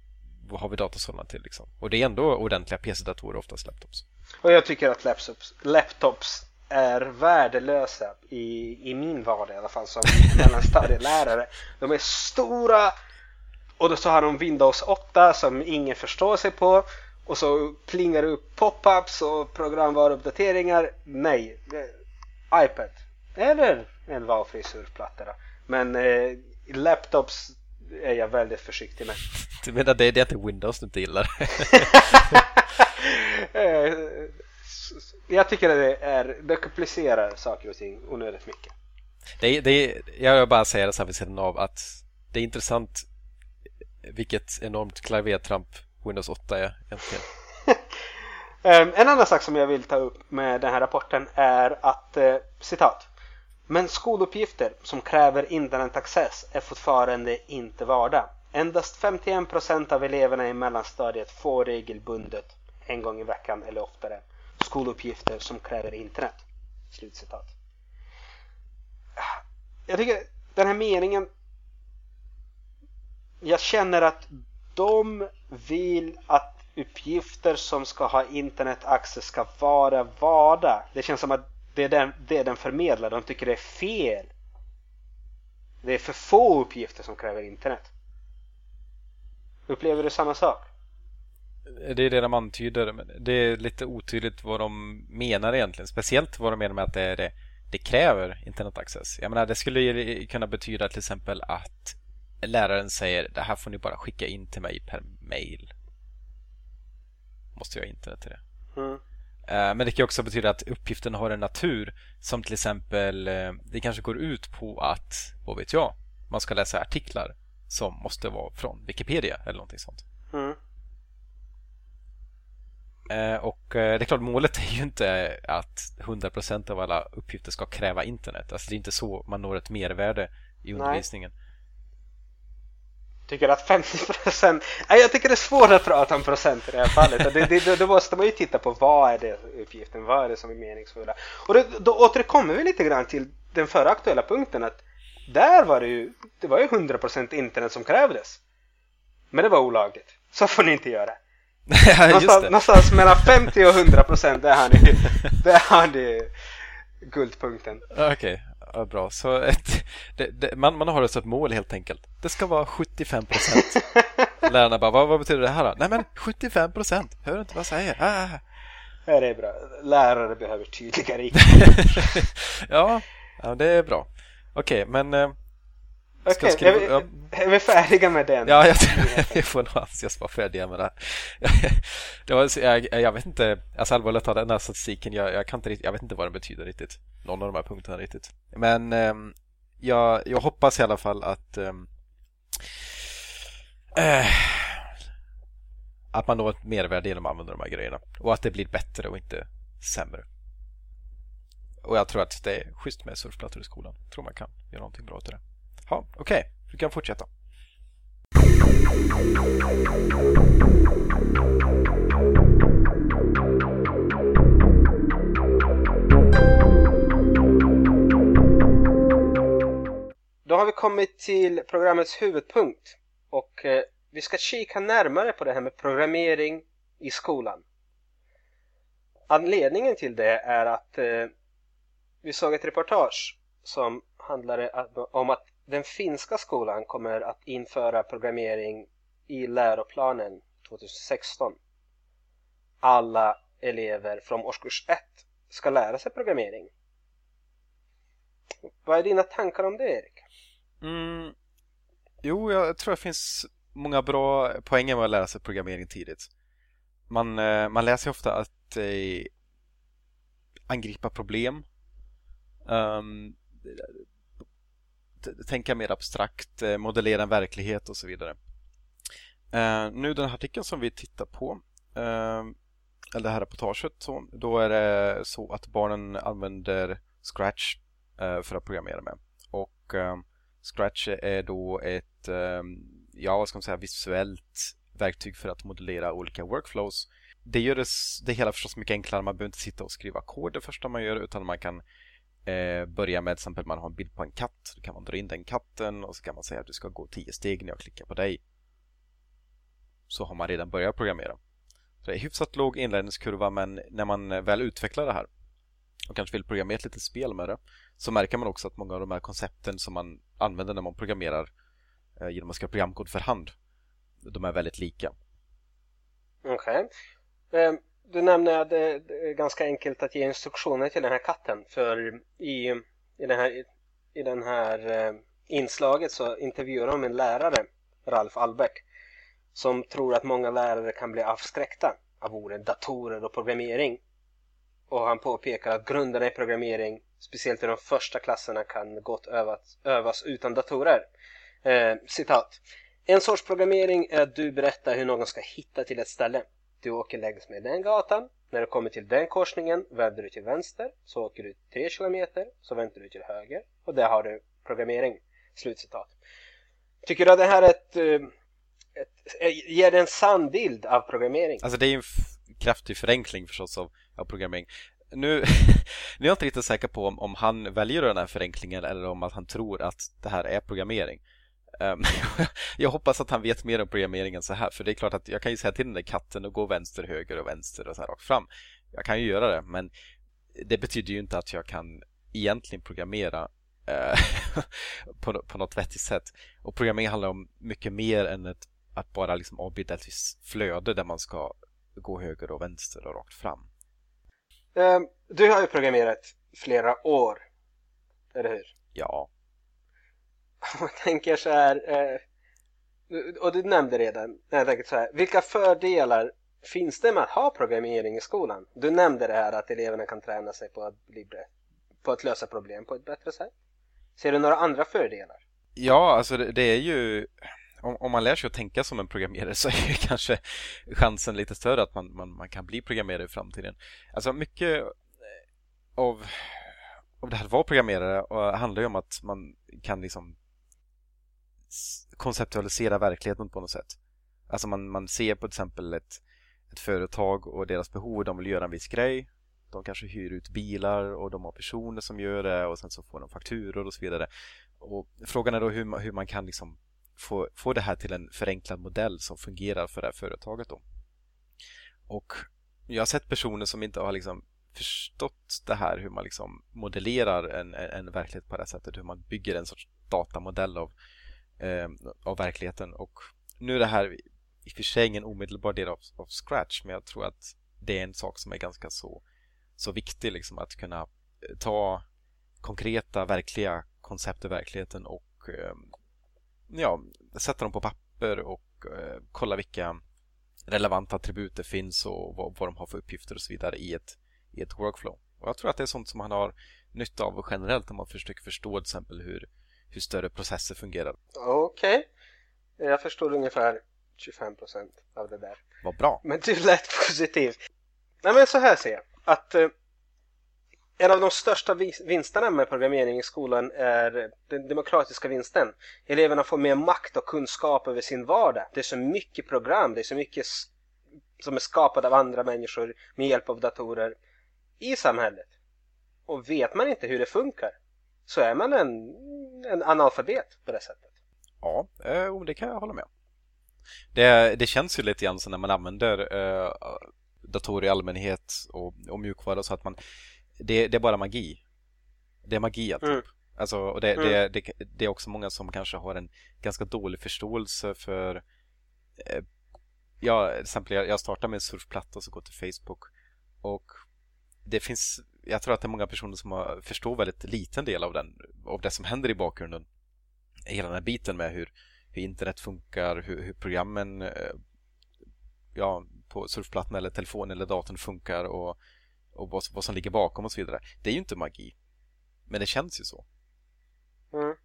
Speaker 2: vad har vi datasalarna till? Liksom? Och det är ändå ordentliga PC-datorer, oftast laptops.
Speaker 1: Och jag tycker att laptops, laptops är värdelösa i, i min vardag i alla fall som mellanstadielärare. De är stora och då så har de Windows 8 som ingen förstår sig på och så plingar det upp pop-ups och programvaruuppdateringar. Nej, eh, iPad eller en valfri surfplatta. Men eh, laptops är jag väldigt försiktig med.
Speaker 2: Du menar det är det att Windows du inte gillar?
Speaker 1: Eh, jag tycker att det, är, det komplicerar saker och ting onödigt mycket.
Speaker 2: Det, det, jag bara säga det så här vid sidan av att det är intressant vilket enormt klavertramp Windows 8 är egentligen.
Speaker 1: Ehm, en annan sak som jag vill ta upp med den här rapporten är att eh, citat men skoluppgifter som kräver internetaccess är fortfarande inte vardag. Endast 51% av eleverna i mellanstadiet får regelbundet en gång i veckan eller oftare skoluppgifter som kräver internet. Slutcitat. Jag tycker den här meningen jag känner att de vill att uppgifter som ska ha internet access ska vara vardag. Det känns som att det är den, det den förmedlar. De tycker det är fel. Det är för få uppgifter som kräver internet. Upplever du samma sak?
Speaker 2: Det är det de antyder. Men det är lite otydligt vad de menar egentligen. Speciellt vad de menar med att det, det, det kräver internetaccess. Jag menar, det skulle kunna betyda till exempel att läraren säger det här får ni bara skicka in till mig per mail. Måste jag ha internet till det. Mm. Eh, men det kan också betyda att uppgiften har en natur som till exempel eh, det kanske går ut på att, vad vet jag, man ska läsa artiklar som måste vara från Wikipedia eller någonting sånt. Mm. Eh, och det är klart, målet är ju inte att 100% av alla uppgifter ska kräva internet. Alltså det är inte så man når ett mervärde i undervisningen. Nej
Speaker 1: tycker att 50% jag tycker det är svårt att prata om procent i det här fallet. Det, det, då måste man ju titta på vad är det uppgiften, vad är det som är meningsfulla. Och det, då återkommer vi lite grann till den förra aktuella punkten att där var det ju, det var ju 100% internet som krävdes. Men det var olagligt. Så får ni inte göra. någonstans, någonstans mellan 50 och 100 procent, där har ni, guldpunkten.
Speaker 2: Okej, okay. Ja, bra. Så ett, det, det, man, man har alltså ett mål helt enkelt. Det ska vara 75 procent. Lärarna bara, vad, vad, betyder det här då? Nej men 75 procent. Hör du inte vad jag säger? Ah.
Speaker 1: Ja, det är bra. Lärare behöver tydliga riktlinjer.
Speaker 2: ja, ja, det är bra. Okej, okay, men... Eh,
Speaker 1: okay, är, vi, ja. är vi färdiga med den?
Speaker 2: Ja, jag vi får nog anses vara färdiga med det det var, jag, jag vet inte, alltså allvarligt talat, den här statistiken, jag, jag, kan inte, jag vet inte vad den betyder riktigt någon av de här punkterna riktigt. Men eh, jag, jag hoppas i alla fall att ehm, eh, att man når ett mervärde genom att använda de här grejerna och att det blir bättre och inte sämre. Och jag tror att det är schysst med surfplattor i skolan. Jag tror man kan göra någonting bra till det. Ja, okej, okay. du kan fortsätta.
Speaker 1: Då har vi kommit till programmets huvudpunkt och eh, vi ska kika närmare på det här med programmering i skolan. Anledningen till det är att eh, vi såg ett reportage som handlade om att den finska skolan kommer att införa programmering i läroplanen 2016. alla elever från årskurs 1 ska lära sig programmering. Vad är dina tankar om det Erik?
Speaker 2: Mm, jo, jag tror det finns många bra poänger med att lära sig programmering tidigt. Man, eh, man lär sig ofta att eh, angripa problem. Um, tänka mer abstrakt, eh, modellera en verklighet och så vidare. Uh, nu den här artikeln som vi tittar på, uh, eller det här reportaget, så, då är det så att barnen använder Scratch uh, för att programmera med. Och Scratch är då ett, ja vad ska man säga, visuellt verktyg för att modellera olika workflows. Det gör det, det hela förstås mycket enklare. Man behöver inte sitta och skriva kod det första man gör utan man kan eh, börja med till exempel man har en bild på en katt. Då kan man dra in den katten och så kan man säga att du ska gå tio steg när jag klickar på dig. Så har man redan börjat programmera. Så det är hyfsat låg inlärningskurva men när man väl utvecklar det här och kanske vill programmera ett litet spel med det så märker man också att många av de här koncepten som man använder när man programmerar eh, genom att skriva programkod för hand de är väldigt lika.
Speaker 1: Okej. Okay. Um du nämnde att det är ganska enkelt att ge instruktioner till den här katten för i, i, den, här, i den här eh, inslaget så intervjuar de en lärare, Ralf Albeck, som tror att många lärare kan bli avskräckta av orden datorer och programmering. Och han påpekar att grunderna i programmering, speciellt i de första klasserna, kan gott övas, övas utan datorer. Eh, citat. En sorts programmering är att du berättar hur någon ska hitta till ett ställe. Du åker längs med den gatan. När du kommer till den korsningen vänder du till vänster. Så åker du tre kilometer. Så vänder du till höger. Och där har du programmering. Slutcitat. Tycker du att det här är ett, eh, ett, ett ger det en sann bild av programmering?
Speaker 2: Alltså det är ju en kraftig förenkling förstås av, av programmering. Nu, nu är jag inte riktigt säker på om, om han väljer den här förenklingen eller om att han tror att det här är programmering. Ehm, jag hoppas att han vet mer om programmering än så här, för det är klart att jag kan ju säga till den där katten att gå vänster, höger och vänster och så här rakt fram. Jag kan ju göra det, men det betyder ju inte att jag kan egentligen programmera eh, på, på något vettigt sätt. Och programmering handlar om mycket mer än ett, att bara liksom avbilda ett visst flöde där man ska gå höger och vänster och rakt fram.
Speaker 1: Um, du har ju programmerat flera år, eller hur?
Speaker 2: Ja.
Speaker 1: jag tänker så här, eh, och du nämnde redan, jag tänker så här, vilka fördelar finns det med att ha programmering i skolan? Du nämnde det här att eleverna kan träna sig på att, bli, på att lösa problem på ett bättre sätt. Ser du några andra fördelar?
Speaker 2: Ja, alltså det, det är ju om, om, man lär sig att tänka som en programmerare så är ju kanske chansen lite större att man, man, man kan bli programmerare i framtiden. Alltså mycket eh, av, av det här att vara programmerare eh, handlar ju om att man kan liksom konceptualisera verkligheten på något sätt. Alltså man, man ser på till exempel ett, ett företag och deras behov, de vill göra en viss grej. De kanske hyr ut bilar och de har personer som gör det och sen så får de fakturor och så vidare. Och frågan är då hur man, hur man kan liksom få, få det här till en förenklad modell som fungerar för det här företaget då. Och jag har sett personer som inte har liksom förstått det här hur man liksom modellerar en, en, en verklighet på det här sättet, hur man bygger en sorts datamodell av eh, av verkligheten. Och nu är det här i och för sig ingen omedelbar del av, av Scratch, men jag tror att det är en sak som är ganska så, så viktig, liksom, att kunna eh, ta konkreta, verkliga koncept i verkligheten och eh, ja, sätta dem på papper och eh, kolla vilka relevanta attribut det finns och vad, vad de har för uppgifter och så vidare i ett, i ett workflow. Och Jag tror att det är sånt som man har nytta av generellt när man försöker förstå till exempel hur hur större processer fungerar.
Speaker 1: Okej. Okay. Jag förstår ungefär 25% av det där.
Speaker 2: Vad bra.
Speaker 1: Men du lät positiv. Nej men så här ser jag. Att eh, en av de största vinsterna med programmering i skolan är den demokratiska vinsten. Eleverna får mer makt och kunskap över sin vardag. Det är så mycket program, det är så mycket som är skapat av andra människor med hjälp av datorer i samhället. Och vet man inte hur det funkar så är man en en analfabet på det sättet.
Speaker 2: Ja, eh, det kan jag hålla med det, det känns ju lite grann så när man använder eh, datorer i allmänhet och, och mjukvara så att man det, det är bara magi. Det är magi alltihop. Mm. Alltså, och det, mm. det, det, det, är också många som kanske har en ganska dålig förståelse för eh, jag, till exempel, jag startar med en surfplatta och så går till Facebook och det finns, jag tror att det är många personer som har, förstår väldigt liten del av, den, av det som händer i bakgrunden. Hela den här biten med hur, hur internet funkar, hur, hur programmen eh, ja, på surfplattan eller telefonen eller datorn funkar och, och vad, vad som ligger bakom och så vidare. Det är ju inte magi. Men det känns ju så.
Speaker 1: Mm.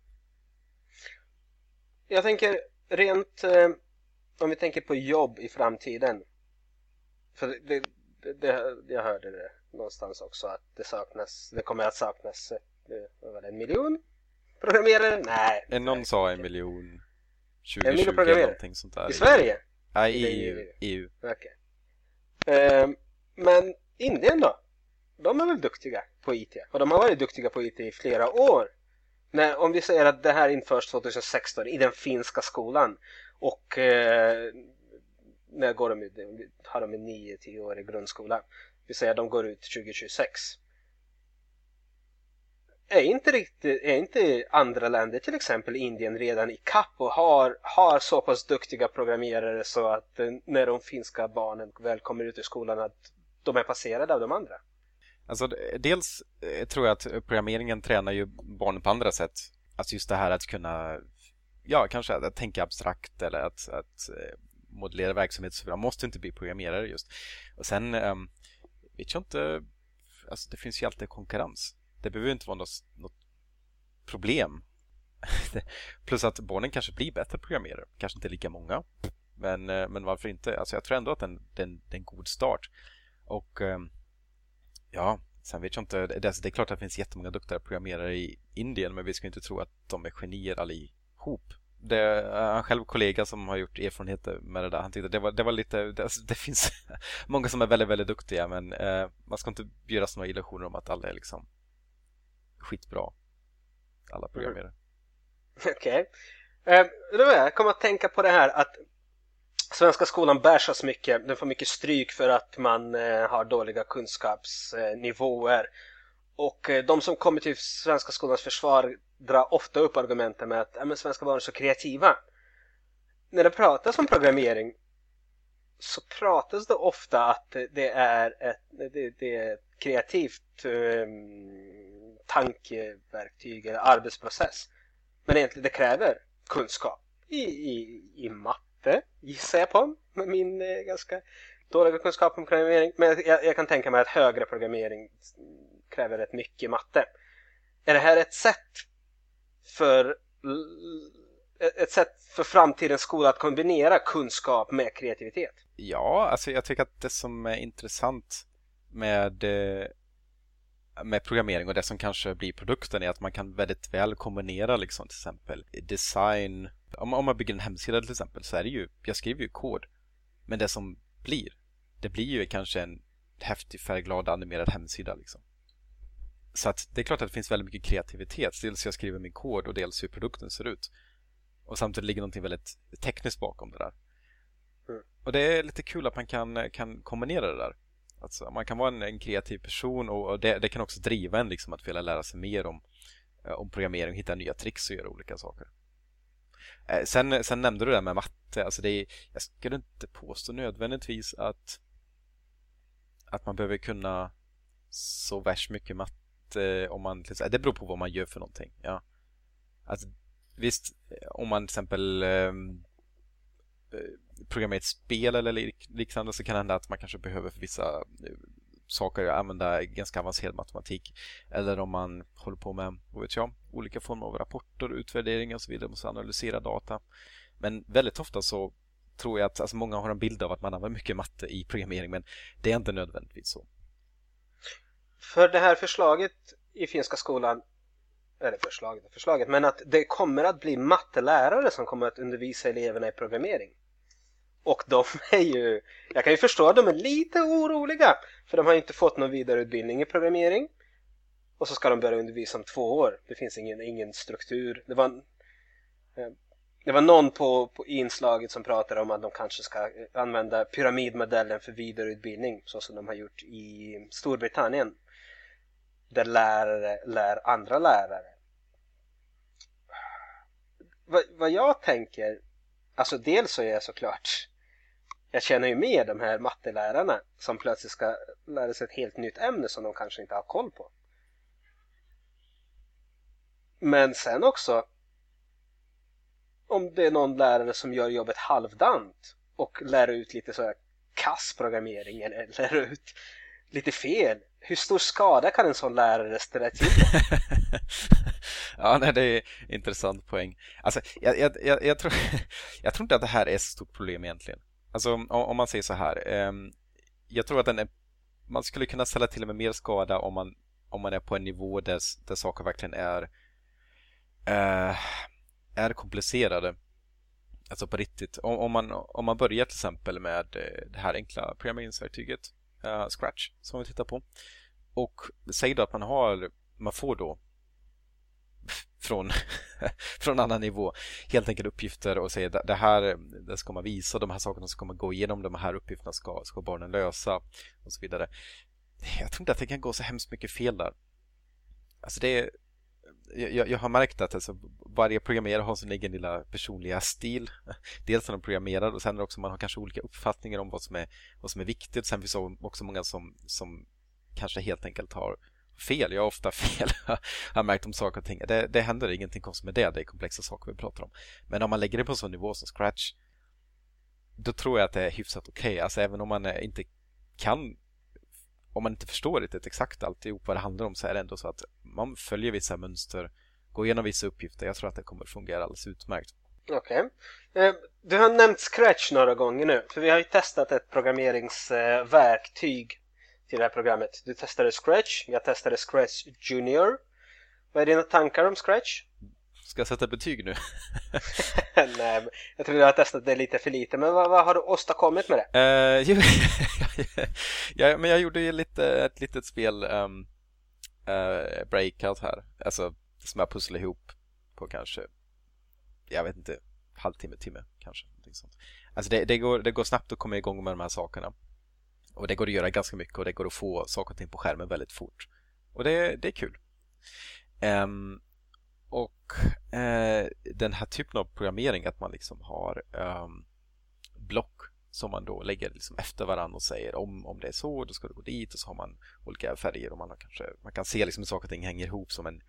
Speaker 1: Jag tänker rent eh, om vi tänker på jobb i framtiden. För det, det, det, jag hörde det någonstans också att det saknas, det kommer att saknas eh, en miljon programmerare? Nej.
Speaker 2: En någon sa en miljon 2020 en miljon programmerare. någonting sånt där.
Speaker 1: I Sverige?
Speaker 2: Nej, i EU. EU.
Speaker 1: Okej. Okay. Eh, men Indien då? De är väl duktiga på IT? Och de har varit duktiga på IT i flera år. När, om vi säger att det här införs 2016 i den finska skolan och eh, när går de ut? Har de en 9-10 år i grundskola? Vill säga de går ut 2026. Är inte, riktigt, är inte andra länder, till exempel Indien, redan i kapp och har, har så pass duktiga programmerare så att eh, när de finska barnen väl kommer ut i skolan att de är passerade av de andra?
Speaker 2: Alltså, dels eh, tror jag att programmeringen tränar ju barnen på andra sätt. Alltså just det här att kunna, ja, kanske att, att tänka abstrakt eller att, att eh, modellera verksamhet. Så bra, man måste inte bli programmerare just. Och sen um, vet jag inte, alltså det finns ju alltid konkurrens. Det behöver inte vara något, något problem. Plus att barnen kanske blir bättre programmerare, kanske inte lika många. Men, eh, men varför inte? Alltså jag tror ändå att det är en, en god start. Och ehm, Ja, sen vet jag inte. Det, det alltså, är klart att det finns jättemånga duktiga programmerare i Indien men vi ska inte tro att de är genier allihop. Det är en själv kollega som har gjort erfarenheter med det där. Han tyckte det var, det var lite, det, alltså, det finns många som är väldigt, väldigt duktiga men eh, man ska inte bjudas några illusioner om att alla är liksom skitbra. Alla programmerare. Mm.
Speaker 1: Okej. Okay. Eh, jag kommer att tänka på det här att Svenska skolan bärsas mycket, den får mycket stryk för att man eh, har dåliga kunskapsnivåer. Och eh, de som kommer till svenska skolans försvar drar ofta upp argumenten med att ja, men svenska barn är så kreativa. När det pratas om programmering så pratas det ofta att det är ett, det, det är ett kreativt um, tankeverktyg eller arbetsprocess. Men egentligen det kräver kunskap i, i, i matte matte, gissar jag på, med min eh, ganska dåliga kunskap om programmering. Men jag, jag, kan tänka mig att högre programmering kräver rätt mycket matte. Är det här ett sätt för ett sätt för framtidens skola att kombinera kunskap med kreativitet?
Speaker 2: Ja, alltså jag tycker att det som är intressant med eh, med programmering och det som kanske blir produkten är att man kan väldigt väl kombinera liksom till exempel design om, om man bygger en hemsida till exempel så är det ju, jag skriver ju kod. Men det som blir, det blir ju kanske en häftig färgglad animerad hemsida liksom. Så att det är klart att det finns väldigt mycket kreativitet. Dels jag skriver min kod och dels hur produkten ser ut. Och samtidigt ligger någonting väldigt tekniskt bakom det där. Mm. Och det är lite kul att man kan, kan kombinera det där. Alltså, man kan vara en, en kreativ person och, och det, det, kan också driva en liksom att vilja lära sig mer om, eh, om programmering, hitta nya tricks och göra olika saker. Eh, sen, sen nämnde du det med matte. Alltså det är, jag skulle inte påstå nödvändigtvis att, att man behöver kunna så värst mycket matte Eh, om man, det beror på vad man gör för någonting. Ja. Alltså, visst, eh, om man till exempel ehm, eh, programmerar ett spel eller liknande så kan det hända att man kanske behöver för vissa eh, saker använda ganska avancerad matematik. Eller om man håller på med, vad vet jag, olika former av rapporter, utvärderingar och så vidare. Måste analysera data. Men väldigt ofta så tror jag att alltså många har en bild av att man använder mycket matte i programmering men det är inte nödvändigtvis så.
Speaker 1: För det här förslaget i finska skolan eller förslaget förslaget, men att det kommer att bli mattelärare som kommer att undervisa eleverna i programmering. Och de är ju, jag kan ju förstå att de är lite oroliga för de har inte fått någon vidareutbildning i programmering. Och så ska de börja undervisa om två år. Det finns ingen, ingen struktur. Det var, eh, det var någon på, på inslaget som pratade om att de kanske ska använda pyramidmodellen för vidareutbildning så som de har gjort i Storbritannien. Där lärare lär andra lärare. Vad, vad jag tänker, alltså dels så är jag såklart jag känner ju med de här mattelärarna som plötsligt ska lära sig ett helt nytt ämne som de kanske inte har koll på. Men sen också om det är någon lärare som gör jobbet halvdant och lär ut lite så här kass programmering eller lär ut lite fel. Hur stor skada kan en sån lärare ställa till
Speaker 2: Ja, nej, det är en intressant poäng. Alltså, jag, jag, jag, jag, tror, jag tror inte att det här är ett stort problem egentligen. Alltså om, om man säger så här. Eh, jag tror att den är, man skulle kunna ställa till med mer skada om man, om man är på en nivå där, där saker verkligen är eh, är komplicerade. Alltså på riktigt. Om, om, man, om man börjar till exempel med eh, det här enkla programmeringsverktyget uh, Scratch som vi tittar på. Och säg då att man har man får då från, från annan nivå. Helt enkelt uppgifter och säger det här det ska man visa, de här sakerna ska man gå igenom, de här uppgifterna ska, ska barnen lösa och så vidare. Jag tror inte att det kan gå så hemskt mycket fel där. Alltså det jag, jag har märkt att alltså, varje programmerare har sin egen lilla personliga stil. Dels när de programmerar och sen också man har kanske olika uppfattningar om vad som är, vad som är viktigt. Sen finns det också många som, som kanske helt enkelt har fel. Jag har ofta fel. jag har märkt om saker och ting. Det, det händer ingenting konstigt med det. Det är komplexa saker vi pratar om. Men om man lägger det på en sån nivå som Scratch då tror jag att det är hyfsat okej. Okay. Alltså även om man inte kan om man inte förstår riktigt exakt alltihop vad det handlar om så är det ändå så att man följer vissa mönster, går igenom vissa uppgifter. Jag tror att det kommer fungera alldeles utmärkt.
Speaker 1: Okej. Okay. Eh, du har nämnt Scratch några gånger nu, för vi har ju testat ett programmeringsverktyg till det här programmet. Du testade Scratch, jag testade Scratch Junior. Vad är dina tankar om Scratch?
Speaker 2: Ska jag sätta betyg nu?
Speaker 1: Nej, jag tror jag har testat det lite för lite. Men vad, vad har du åstadkommit med det?
Speaker 2: Uh, ja, men jag gjorde ju lite, ett litet spel, um, uh, Breakout här. Alltså, som jag pusslar ihop på kanske, jag vet inte, halvtimme, timme kanske. sånt. Alltså det, det, går, det går snabbt att komma igång med de här sakerna. Och det går att göra ganska mycket och det går att få saker och ting på skärmen väldigt fort. Och det, det är kul. Um, och uh, den här typen av programmering att man liksom har um, block som man då lägger liksom efter varandra och säger om, om det är så, då ska du gå dit och så har man olika färger och man, har kanske, man kan se liksom hur saker och ting hänger ihop som en,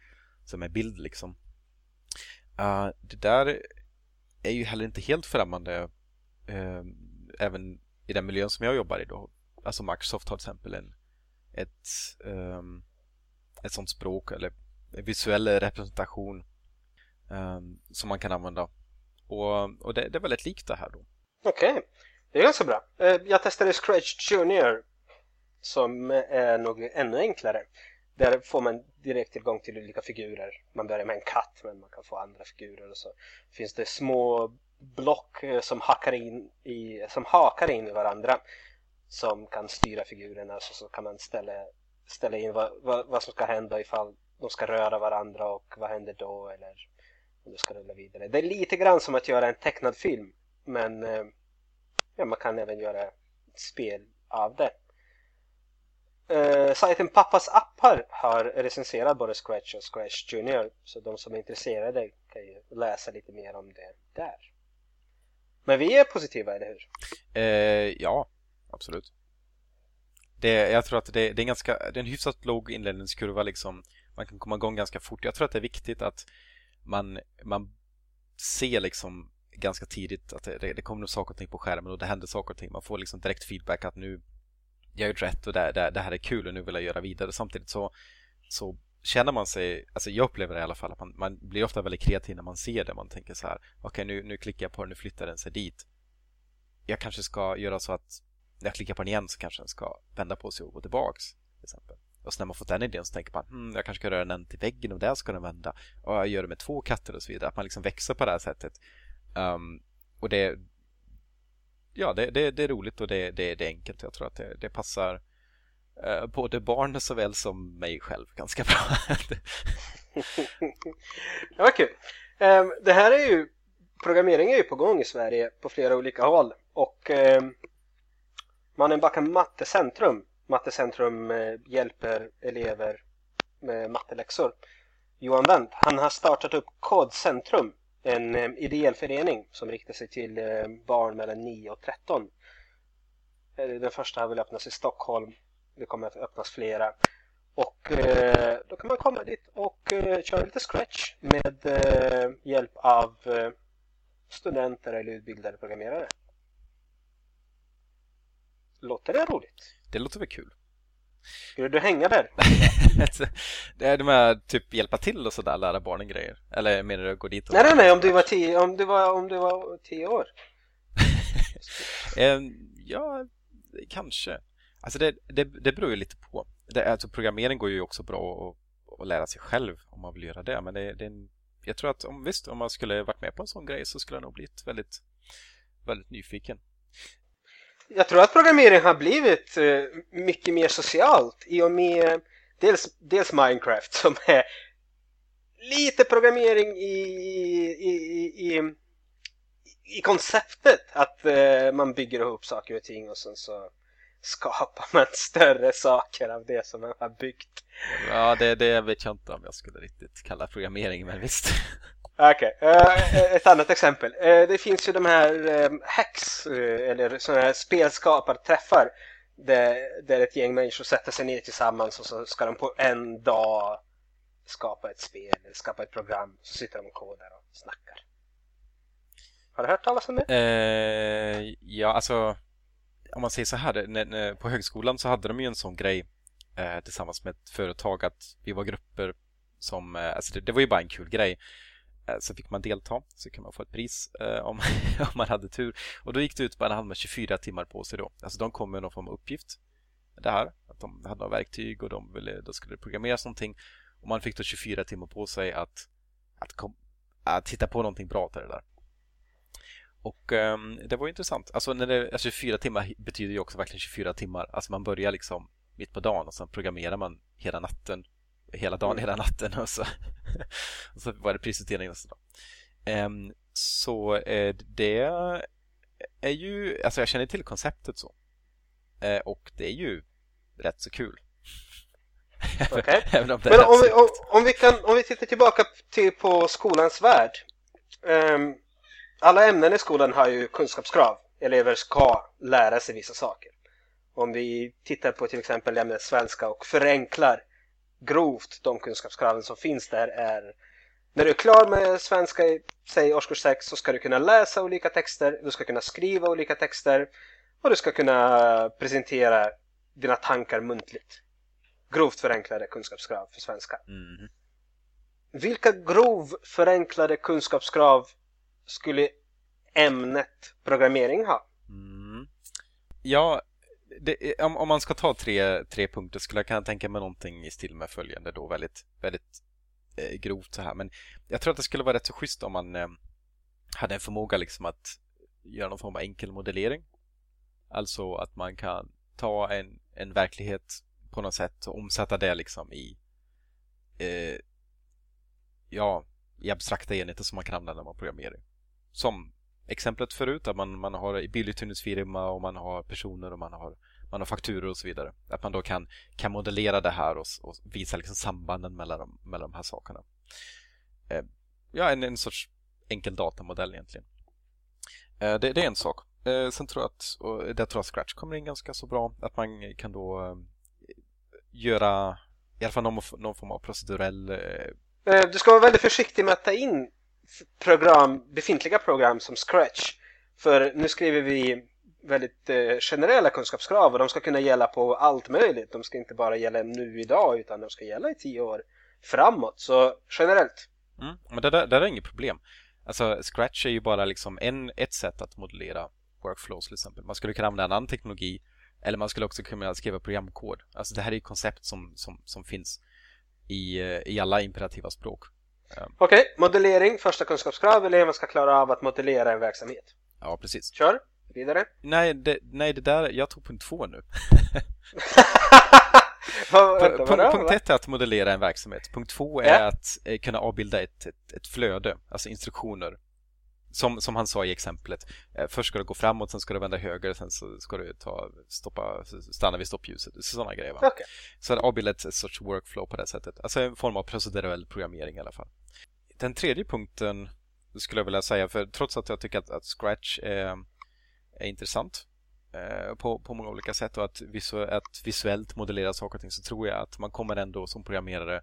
Speaker 2: som en bild. Liksom. Uh, det där är ju heller inte helt främmande uh, även i den miljön som jag jobbar i. Då. Alltså Microsoft har till exempel en, ett, um, ett sånt språk eller visuell representation um, som man kan använda. Och, och det, det, är väldigt likt det här då.
Speaker 1: Okej, okay det är ganska bra. Eh, jag testade Scratch Junior som är nog ännu enklare. Där får man direkt tillgång till olika figurer. Man börjar med en katt men man kan få andra figurer och så finns det små block eh, som hakar in i, som hakar in i varandra som kan styra figurerna så, så kan man ställa, ställa in vad, vad, vad som ska hända ifall de ska röra varandra och vad händer då eller om du ska rulla vidare. Det är lite grann som att göra en tecknad film men eh, ja, man kan även göra ett spel av det. Uh, sajten Pappas appar har recenserat både Scratch och Scratch Junior så de som är intresserade kan ju läsa lite mer om det där. Men vi är positiva, eller hur?
Speaker 2: Uh, ja, absolut. Det, jag tror att det, det, är ganska, det är en hyfsat låg inledningskurva liksom man kan komma igång ganska fort. Jag tror att det är viktigt att man, man ser liksom ganska tidigt att det, det kommer saker och ting på skärmen och det händer saker och ting. Man får liksom direkt feedback att nu jag har gjort rätt och det, det, det här är kul och nu vill jag göra vidare. Samtidigt så, så känner man sig, alltså jag upplever det i alla fall, att man, man blir ofta väldigt kreativ när man ser det. Man tänker så här, okej okay, nu, nu klickar jag på den, nu flyttar den sig dit. Jag kanske ska göra så att när jag klickar på den igen så kanske den ska vända på sig och gå tillbaks. Till exempel. Och så när man fått den idén så tänker man hmm, jag kanske ska röra den till väggen och där ska den vända. Och jag gör det med två katter och så vidare. Att man liksom växer på det här sättet. Um, och det, ja, det, det, det, är roligt och det, det, det är enkelt. Jag tror att det, det passar uh, både barn såväl som mig själv ganska bra.
Speaker 1: det var kul. Um, det här är ju programmering är ju på gång i Sverige på flera olika håll och ehm, um, Mannen bakom Mattecentrum Mattecentrum uh, hjälper elever med matteläxor. Johan Wendt, han har startat upp Kodcentrum, en eh, ideell förening som riktar sig till eh, barn mellan 9 och 13 eh, Den första vill öppnas i Stockholm. Det kommer att öppnas flera. Och eh, då kan man komma dit och eh, köra lite scratch med eh, hjälp av eh, studenter eller utbildade programmerare. Låter det roligt?
Speaker 2: Det låter väl kul.
Speaker 1: Skulle du hänga där?
Speaker 2: det är de här typ hjälpa till och sådär, lära barnen grejer? Eller menar du gå dit och...
Speaker 1: Nej, nej, nej, om du var tio, om du var, om du var tio år.
Speaker 2: Ehm, ja, kanske. Alltså det, det, det beror ju lite på. Det, alltså programmering går ju också bra att, att lära sig själv om man vill göra det. Men det, det är en, jag tror att om, visst, om man skulle varit med på en sån grej så skulle jag nog blivit väldigt, väldigt nyfiken.
Speaker 1: Jag tror att programmering har blivit eh, mycket mer socialt i och med dels, dels Minecraft som är lite programmering i, i, i, i, i konceptet att eh, man bygger ihop saker och ting och sen så skapar man större saker av det som man har byggt.
Speaker 2: Ja, det, det vet jag inte om jag skulle riktigt kalla programmering, men visst.
Speaker 1: Ah, okej, okay. uh, ett annat exempel. Uh, det finns ju de här um, hacks, uh, eller sådana här spelskaparträffar där, där ett gäng människor sätter sig ner tillsammans och så ska de på en dag skapa ett spel eller skapa ett program. Så sitter de och kodar och snackar. Har du hört talas om det?
Speaker 2: ja, alltså om man säger så här, på högskolan så hade de ju en sån grej eh, tillsammans med ett företag att vi var grupper som, eh, alltså det, det, var ju bara en kul grej. Eh, så fick man delta, så kan man få ett pris eh, om, om man hade tur. Och då gick det ut på att man hade 24 timmar på sig då. Alltså de kom med någon form av uppgift. Det här, att de hade några verktyg och de ville, då skulle det programmeras någonting. Och man fick då 24 timmar på sig att, att, kom, att hitta på någonting bra till det där. Och eh, det var intressant. Alltså, när det, alltså 24 timmar betyder ju också verkligen 24 timmar. Alltså man börjar liksom mitt på dagen och sen programmerar man hela natten. Hela dagen, mm. hela natten och så, och så var det prisutdelning nästa dag. Um, så uh, det är ju, alltså jag känner till konceptet så. Uh, och det är ju rätt så kul.
Speaker 1: Okay. Men om vi, om, om, vi kan, om vi tittar tillbaka till på skolans värld. Um, alla ämnen i skolan har ju kunskapskrav. Elever ska lära sig vissa saker. Om vi tittar på till exempel ämnet svenska och förenklar grovt de kunskapskraven som finns där är när du är klar med svenska i säg årskurs 6 så ska du kunna läsa olika texter, du ska kunna skriva olika texter och du ska kunna presentera dina tankar muntligt. Grovt förenklade kunskapskrav för svenska. Mm. Vilka grov förenklade kunskapskrav skulle ämnet programmering ha? Mm.
Speaker 2: Ja, det, om, om, man ska ta tre, tre punkter skulle jag kunna tänka mig någonting i stil med följande då väldigt, väldigt eh, grovt så här. Men jag tror att det skulle vara rätt så schysst om man eh, hade en förmåga liksom att göra någon form av enkel modellering. Alltså att man kan ta en, en verklighet på något sätt och omsätta det liksom i eh, ja, i abstrakta enheter som man kan använda när man programmerar. Som exemplet förut, att man, man har biluthyrningsfirma och man har personer och man har, man har fakturor och så vidare. Att man då kan, kan modellera det här och, och visa liksom sambanden mellan de, mellan de här sakerna. Eh, ja, en, en sorts enkel datamodell egentligen. Eh, det, det, är en sak. Eh, sen tror jag att, och där tror jag Scratch kommer in ganska så bra, att man kan då eh, göra i alla fall någon, någon form av procedurell
Speaker 1: eh, eh du ska vara väldigt försiktig med att ta in program, befintliga program som Scratch. För nu skriver vi väldigt eh, generella kunskapskrav och de ska kunna gälla på allt möjligt. De ska inte bara gälla nu idag utan de ska gälla i tio år framåt. Så generellt.
Speaker 2: Mm, men det där, det där är inget problem. Alltså Scratch är ju bara liksom en, ett sätt att modellera workflows till exempel. Man skulle kunna använda en annan teknologi eller man skulle också kunna skriva programkod. Alltså det här är ju koncept som, som, som finns i, eh, i alla imperativa språk.
Speaker 1: Okej, okay. modellering, första kunskapskrav. Eleven ska klara av att modellera en verksamhet.
Speaker 2: Ja, precis.
Speaker 1: Kör, vidare.
Speaker 2: Nej, det, nej, det där, jag tog punkt två nu.
Speaker 1: vänta,
Speaker 2: punkt, punkt ett är att modellera en verksamhet. Punkt två är ja. att eh, kunna avbilda ett, ett, ett, flöde, alltså instruktioner. Som, som han sa i exemplet. Eh, först ska du gå framåt, sen ska du vända höger, sen så ska du ta, stoppa, stanna vid stoppljuset. Sådana grejer. Va?
Speaker 1: Okay.
Speaker 2: Så att avbilda ett, ett sorts workflow på det sättet. Alltså en form av procedurell programmering i alla fall. Den tredje punkten skulle jag vilja säga, för trots att jag tycker att, att Scratch är, är intressant eh, på, på många olika sätt och att, visu att visuellt modellera saker och ting så tror jag att man kommer ändå som programmerare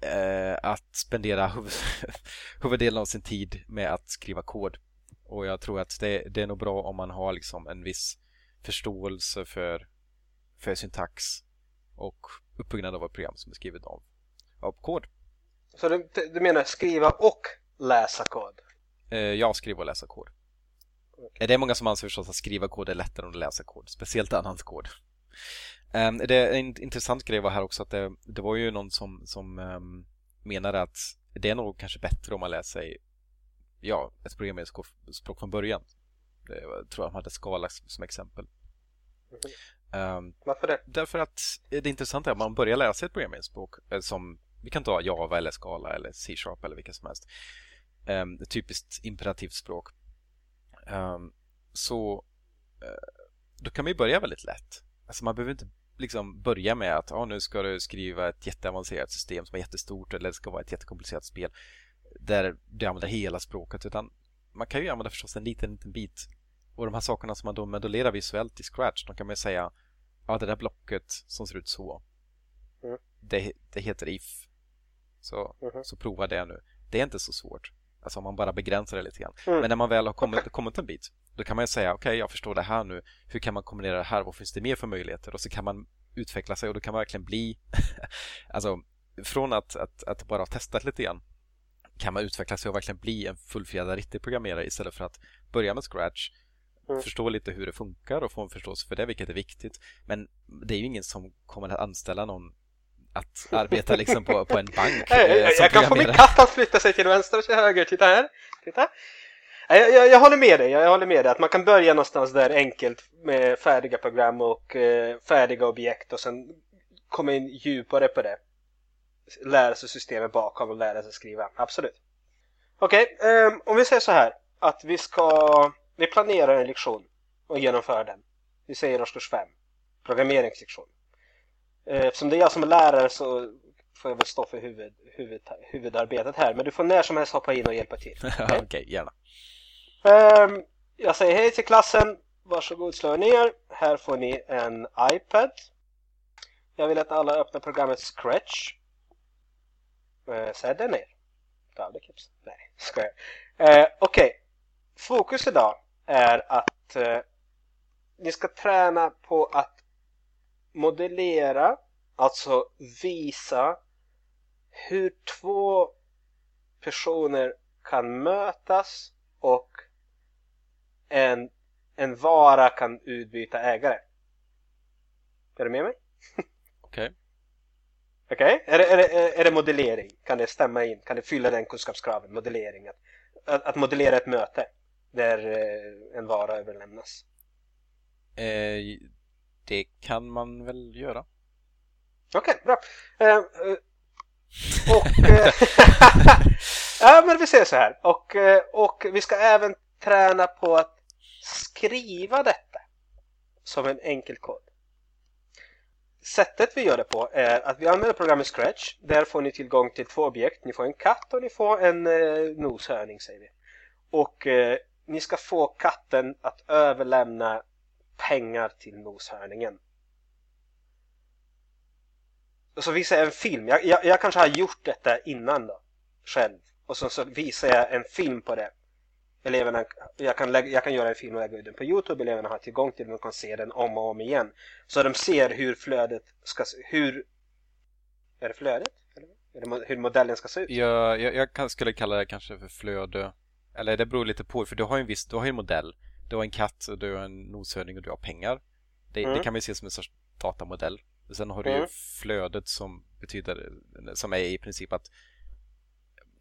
Speaker 2: eh, att spendera huv huvuddelen av sin tid med att skriva kod. Och jag tror att det, det är nog bra om man har liksom en viss förståelse för, för syntax och uppbyggnad av ett program som är skrivet av, av kod.
Speaker 1: Så du, du menar skriva och läsa kod?
Speaker 2: Eh, jag skriver och läsa kod. Det är många som anser förstås att skriva kod är lättare än att läsa kod, speciellt annans kod. Um, det är en intressant grej var här också att det, det var ju någon som, som um, menade att det är nog kanske bättre om man lär sig ja, ett programmeringsspråk från början. Det, jag tror att de hade Scala som exempel.
Speaker 1: Mm. Um, Varför det?
Speaker 2: Därför att det intressanta är att man börjar lära sig ett programmeringsspråk eh, som vi kan ta Java eller Scala eller C-sharp eller vilka som helst. Um, ett typiskt imperativt språk. Um, så uh, då kan man ju börja väldigt lätt. Alltså man behöver inte liksom börja med att ah, nu ska du skriva ett jätteavancerat system som är jättestort eller det ska vara ett jättekomplicerat spel där du använder hela språket utan man kan ju använda förstås en liten, liten bit och de här sakerna som man då modellerar visuellt i Scratch de kan man ju säga ja det där blocket som ser ut så mm. det, det heter if så, mm. så prova det nu det är inte så svårt alltså om man bara begränsar det lite grann mm. men när man väl har kommit, kommit en bit då kan man ju säga okej okay, jag förstår det här nu hur kan man kombinera det här vad finns det mer för möjligheter och så kan man utveckla sig och då kan man verkligen bli alltså från att, att, att bara ha testat lite grann kan man utveckla sig och verkligen bli en fullfjädrad riktig programmerare istället för att börja med Scratch mm. förstå lite hur det funkar och få en förståelse för det, vilket är viktigt. Men det är ju ingen som kommer att anställa någon att arbeta liksom på, på en bank.
Speaker 1: Eh, jag, jag kan få min katt att flytta sig till vänster och till höger. Titta här. Titta. Jag, jag, jag, håller med dig, jag håller med dig att man kan börja någonstans där enkelt med färdiga program och eh, färdiga objekt och sen komma in djupare på det. Lära sig systemet bakom och lära sig skriva, absolut. Okej, okay, ehm, om vi säger så här att vi ska, vi planerar en lektion och genomför den. Vi säger årskurs 5, programmeringslektion. Uh, eftersom det är jag som är lärare så får jag väl stå för huvud, huvud, huvudarbetet här. Men du får när som helst hoppa in och hjälpa till.
Speaker 2: Okej, okay, gärna.
Speaker 1: Um, jag säger hej till klassen. Varsågod slå ner. Här får ni en iPad. Jag vill att alla öppnar programmet Scratch. Uh, Sätt den ner. Tavlekips. Nej, skojar. Uh, Okej. Okay. Fokus idag är att uh, ni ska träna på att modellera, alltså visa hur två personer kan mötas och en, en vara kan utbyta ägare. Är du med mig?
Speaker 2: Okej. Okay.
Speaker 1: Okej, okay. är, är, det, är det modellering? Kan det stämma in? Kan det fylla den kunskapskraven? Modellering? Att, att, att modellera ett möte där eh, en vara överlämnas?
Speaker 2: Eh, det kan man väl göra.
Speaker 1: Okej, okay, bra. Ehm, eh, och... Eh, ja, men vi ser så här. Och, eh, och vi ska även träna på att skriva detta som en enkel kod. Sättet vi gör det på är att vi använder programmet Scratch. Där får ni tillgång till två objekt. Ni får en katt och ni får en eh, noshörning säger vi. Och eh, ni ska få katten att överlämna pengar till noshörningen. Och så visar jag en film. Jag, jag, jag kanske har gjort detta innan då. Själv. Och så, så visar jag en film på det eleverna, jag kan, lägga, jag kan göra en film och lägga ut den på Youtube, eleverna har tillgång till den och kan se den om och om igen. Så de ser hur flödet ska se hur Är det flödet? Eller hur modellen ska se ut?
Speaker 2: Jag, jag, jag skulle kalla det kanske för flöde. Eller det beror lite på, för du har ju en viss, du har en modell. Du har en katt, och du har en noshörning och du har pengar. Det, mm. det kan man se som en sorts datamodell. Sen har du mm. ju flödet som betyder, som är i princip att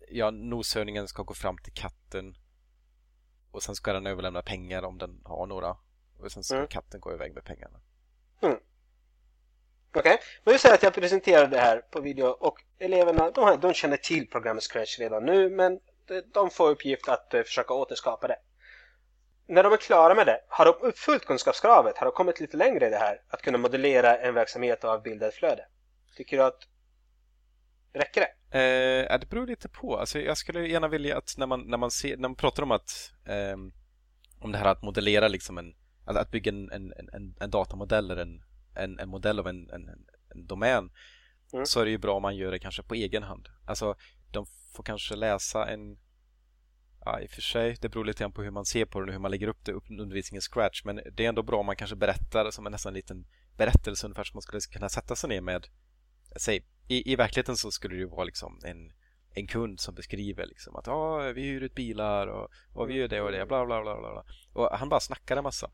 Speaker 2: ja, noshörningen ska gå fram till katten och sen ska den överlämna pengar om den har några. Och sen ska mm. katten gå iväg med pengarna.
Speaker 1: Mm. Okej, okay. men vi säger att jag presenterar det här på video och eleverna de, de känner till programmet Scratch redan nu men de får uppgift att uh, försöka återskapa det. När de är klara med det, har de uppfyllt kunskapskravet? Har de kommit lite längre i det här? Att kunna modellera en verksamhet och avbilda ett flöde? Tycker du att räcker det?
Speaker 2: Eh, det beror lite på. Alltså, jag skulle gärna vilja att när man, när man, ser, när man pratar om att eh, om det här att modellera liksom en, alltså att bygga en, en, en, en datamodell eller en, en, en modell av en, en, en domän mm. så är det ju bra om man gör det kanske på egen hand. Alltså de får kanske läsa en Ja, i och för sig, det beror lite grann på hur man ser på det och hur man lägger upp det, upp undervisningen scratch. Men det är ändå bra om man kanske berättar som en nästan liten berättelse ungefär som man skulle kunna sätta sig ner med. Säg, i, i verkligheten så skulle det ju vara liksom en, en kund som beskriver liksom att ah, vi hyr ut bilar och, och vi gör det och det, bla bla bla bla. Och han bara snackar en massa.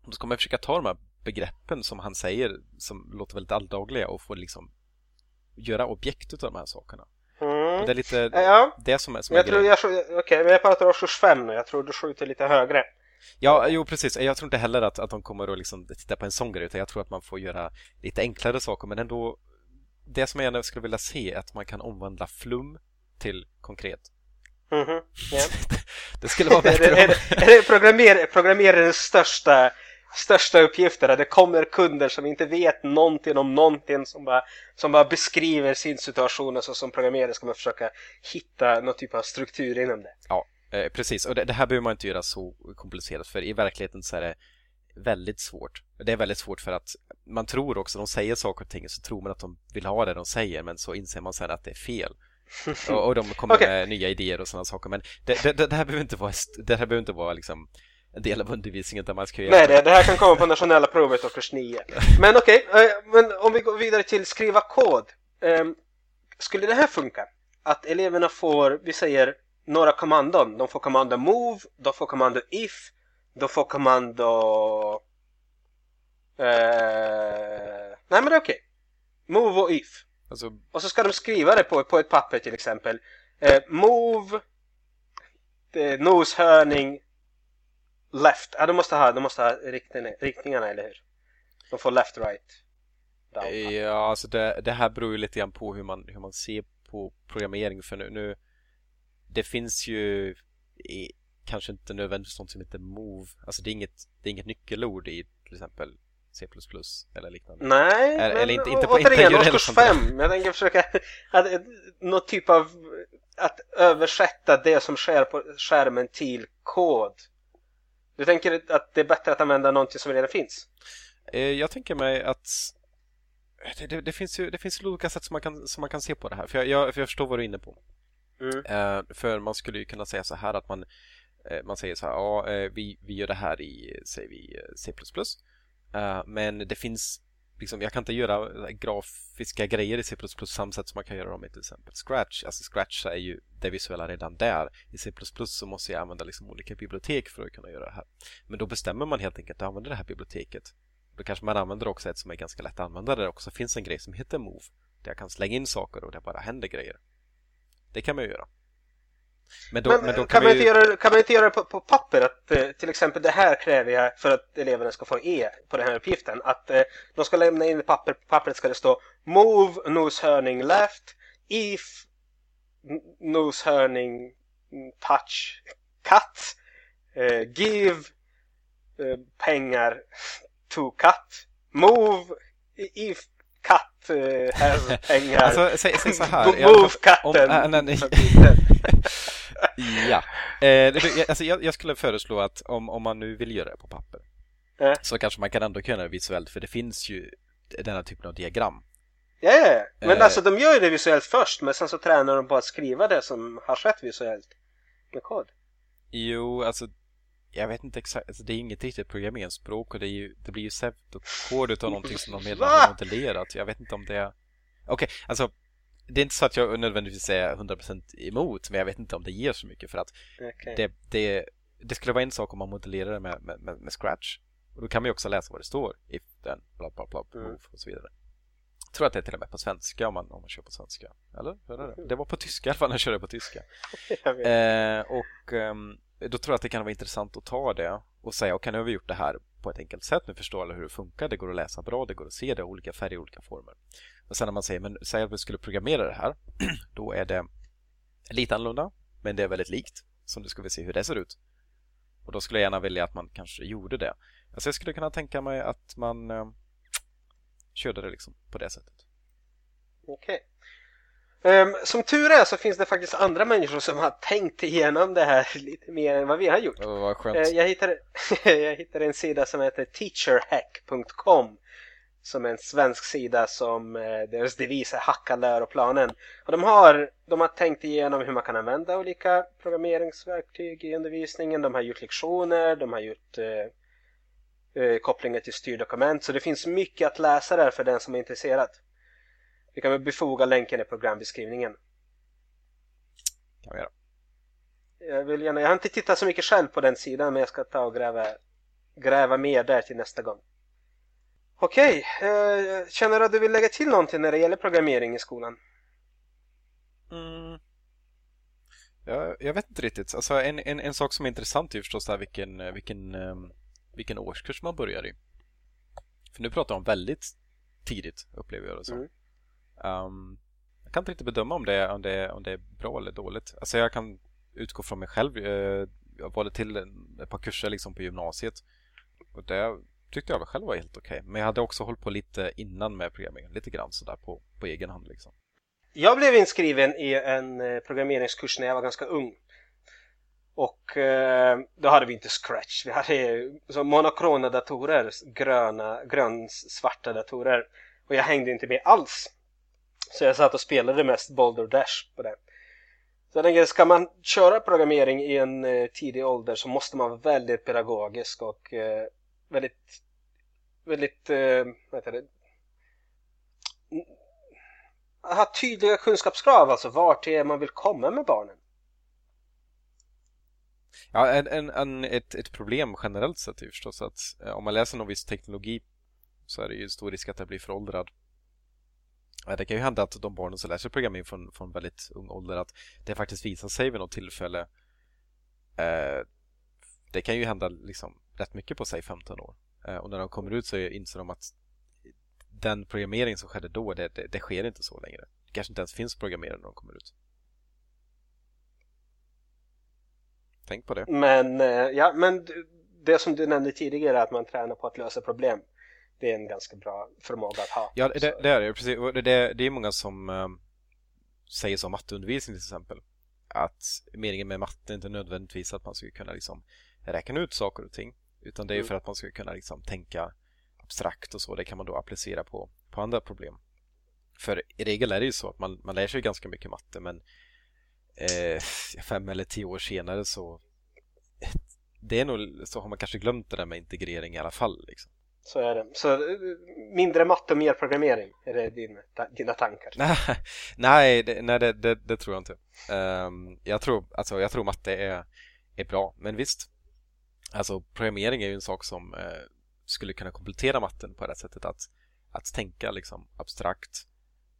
Speaker 2: Och så ska man försöka ta de här begreppen som han säger som låter väldigt alldagliga och få liksom göra objekt av de här sakerna. Mm. det är lite ja. det som är, som
Speaker 1: jag är tror jag, Okej, okay, men jag pratar årskurs 5 nu. Jag tror du skjuter lite högre.
Speaker 2: Ja, jo precis. Jag tror inte heller att, att de kommer att liksom titta på en sån grej utan jag tror att man får göra lite enklare saker men ändå det som jag skulle vilja se är att man kan omvandla flum till konkret.
Speaker 1: Mm -hmm. yeah.
Speaker 2: det skulle vara bättre.
Speaker 1: är, det, är det programmer, programmerarens största största uppgifter. Det kommer kunder som inte vet någonting om någonting som bara, som bara beskriver sin situation och så som programmerare ska man försöka hitta någon typ av struktur inom det.
Speaker 2: Ja, eh, precis. Och det, det, här behöver man inte göra så komplicerat för i verkligheten så är det väldigt svårt. Det är väldigt svårt för att man tror också, de säger saker och ting så tror man att de vill ha det de säger men så inser man sen att det är fel. och, och de kommer okay. med nya idéer och sådana saker men det, det, det, här behöver inte vara, det här behöver inte vara liksom en del av undervisningen där man ska
Speaker 1: göra... Nej, det, det här kan komma på nationella provet årskurs 9. Men okej, okay, eh, men om vi går vidare till skriva kod. Um, skulle det här funka? Att eleverna får, vi säger, några kommandon. De får kommando move, de får kommando if, de får kommando... Uh, nej men det är okej. Okay. Move och if. Alltså... Och så ska de skriva det på, på ett papper till exempel. Uh, move, noshörning, left. Ja, de måste ha, de måste ha riktning, riktningarna, eller hur? De får left, right.
Speaker 2: Down. Ja, alltså det, det här beror ju lite grann på hur man, hur man ser på programmering. För nu, nu det finns ju i, kanske inte nödvändigtvis något som heter move. Alltså det är inget, det är inget nyckelord i till exempel C++ eller liknande.
Speaker 1: Nej, eller, men eller inte, inte på, återigen, årskurs 5. Jag tänker försöka att, någon typ av att översätta det som sker på skärmen till kod. Du tänker att det är bättre att använda någonting som redan finns?
Speaker 2: Eh, jag tänker mig att det, det, det, finns ju det finns olika sätt som man kan, som man kan se på det här. För jag, jag, för jag förstår vad du är inne på. Mm. Uh, för man skulle ju kunna säga så här att man, uh, man säger så här, ja, vi, vi gör det här i, säger vi, C++. men det finns liksom, jag kan inte göra eh, grafiska grejer i C++ på samma sätt som man kan göra dem i till exempel Scratch. Alltså Scratch är ju det visuella redan där. I C++ så måste jag använda liksom olika bibliotek för att kunna göra det här. Men då bestämmer man helt enkelt att använda det här biblioteket. Då kanske man använder också ett som är ganska lätt att använda där det också finns en grej som heter Move. Där jag kan slänga in saker och det bara händer grejer. Det kan man ju göra.
Speaker 1: Men, då, men, men då kan, kan, man ju... inte göra, kan man inte göra det på, på papper att eh, till exempel det här kräver jag för att eleverna ska få E på den här uppgiften. Att eh, de ska lämna in papper, på pappret ska det stå Move noshörning left if noshörning touch cut eh, give eh, pengar to cut move if katt eh, pengar.
Speaker 2: Alltså, säg, säg så här.
Speaker 1: Move katten. Om, äh, nej,
Speaker 2: ja. Eh, alltså, jag, jag, skulle föreslå att om, om man nu vill göra det på papper äh. så kanske man kan ändå kunna det visuellt för det finns ju denna typen av diagram.
Speaker 1: Ja, ja, ja. men eh. alltså de gör ju det visuellt först men sen så tränar de på att skriva det som har skett visuellt med kod.
Speaker 2: Jo, alltså jag vet inte exakt, alltså, det är inget riktigt programmeringsspråk och det, ju, det blir ju pseudokod utav någonting som de redan har modellerat. Jag vet inte om det är... Okej, okay, alltså det är inte så att jag nödvändigtvis är 100% emot men jag vet inte om det ger så mycket för att okay. det, det, det skulle vara en sak om man modellerar det med, med, med, Scratch och då kan man ju också läsa vad det står if then bla bla bla mm. och så vidare. Jag tror att det är till och med på svenska om man, om man kör på svenska. Eller? Hur är det? Mm. det var på tyska i alla fall när jag körde på tyska. eh, och um, då tror jag att det kan vara intressant att ta det och säga okej, okay, nu har vi gjort det här på ett enkelt sätt. Nu förstår alla hur det funkar. Det går att läsa bra, det går att se det i olika färger, olika former. Och sen när man säger, men säg att vi skulle programmera det här, då är det lite annorlunda, men det är väldigt likt. Så nu ska vi se hur det ser ut. Och då skulle jag gärna vilja att man kanske gjorde det. Alltså jag skulle kunna tänka mig att man eh, körde det liksom på det sättet.
Speaker 1: Okej. Um, som tur är så finns det faktiskt andra människor som har tänkt igenom det här lite mer än vad vi har gjort.
Speaker 2: Oh, vad skönt.
Speaker 1: Uh, jag, hittade, jag hittade en sida som heter teacherhack.com som är en svensk sida som uh, deras devis är hacka läroplanen. Och de har, de har tänkt igenom hur man kan använda olika programmeringsverktyg i undervisningen. De har gjort lektioner, de har gjort uh, kopplingar till styrdokument. Så det finns mycket att läsa där för den som är intresserad. Vi kan väl befoga länken i programbeskrivningen.
Speaker 2: Kan vi göra.
Speaker 1: Jag, vill gärna, jag har inte tittat så mycket själv på den sidan men jag ska ta och gräva, gräva mer där till nästa gång. Okej, eh, känner du att du vill lägga till någonting när det gäller programmering i skolan?
Speaker 2: Mm. Jag, jag vet inte riktigt. Alltså, en, en, en sak som är intressant är förstås där vilken, vilken, ehm, vilken årskurs man börjar i. För nu pratar de väldigt tidigt, upplever jag det som. Mm. Um, jag kan inte riktigt bedöma om det, om, det, om det är bra eller dåligt. Alltså jag kan utgå från mig själv. Eh, jag valde till ett par kurser liksom på gymnasiet. Och det tyckte jag själv var helt okej. Okay. Men jag hade också hållit på lite innan med programmering. Lite grann sådär på, på egen hand liksom.
Speaker 1: Jag blev inskriven i en eh, programmeringskurs när jag var ganska ung. Och eh, då hade vi inte Scratch. Vi hade så monokrona datorer, gröna, grönsvarta datorer. Och jag hängde inte med alls. Så jag satt och spelade mest Boulder Dash på det. Så jag tänker, ska man köra programmering i en eh, tidig ålder så måste man vara väldigt pedagogisk och eh, väldigt, väldigt, eh, vad heter det? Mm. Ha tydliga kunskapskrav, alltså vart det är man vill komma med barnen.
Speaker 2: Ja, en, en, en, ett, ett problem generellt sett är förstås att eh, om man läser någon viss teknologi så är det ju stor risk att det blir föråldrad det kan ju hända att de barnen som lär sig programmering från, från väldigt ung ålder att det faktiskt visar sig vid något tillfälle. Eh, det kan ju hända liksom rätt mycket på sig 15 år. Eh, och när de kommer ut så inser de att den programmering som skedde då, det, det, det sker inte så längre. Det kanske inte ens finns programmerare när de kommer ut. Tänk på det.
Speaker 1: Men, eh, ja, men det som du nämnde tidigare att man tränar på att lösa problem det är en ganska bra förmåga att ha.
Speaker 2: Ja, det, det är det. Precis. Det, det är många som äh, säger som matteundervisning till exempel. Att meningen med matte är inte nödvändigtvis att man ska kunna liksom räkna ut saker och ting. Utan det är mm. för att man ska kunna liksom tänka abstrakt och så. Det kan man då applicera på, på andra problem. För i regel är det ju så att man, man lär sig ganska mycket matte men eh, fem eller tio år senare så det är nog, så har man kanske glömt det där med integrering i alla fall. Liksom.
Speaker 1: Så är det. Så eh, mindre matte och mer programmering, är det din, dina tankar?
Speaker 2: nej, det, nej det, det, det, tror jag inte. Um, jag, tror, alltså, jag tror matte är, är bra, men visst. Alltså programmering är ju en sak som uh, skulle kunna komplettera matten på det sättet att, att tänka liksom abstrakt.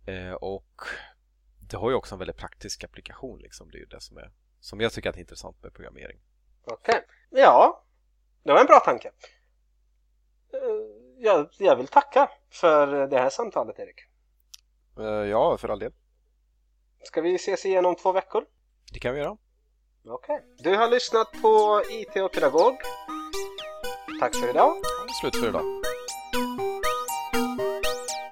Speaker 2: Uh, och det har ju också en väldigt praktisk applikation. Liksom. Det är ju det som, är, som jag tycker är intressant med programmering.
Speaker 1: Okej, okay. ja, det var en bra tanke. Eh, jag, jag vill tacka för det här samtalet Erik.
Speaker 2: Uh, ja, för all del.
Speaker 1: Ska vi ses igen om två veckor?
Speaker 2: Det kan vi göra.
Speaker 1: Okej. Okay. Du har lyssnat på IT och pedagog. Tack för idag.
Speaker 2: Slut för idag.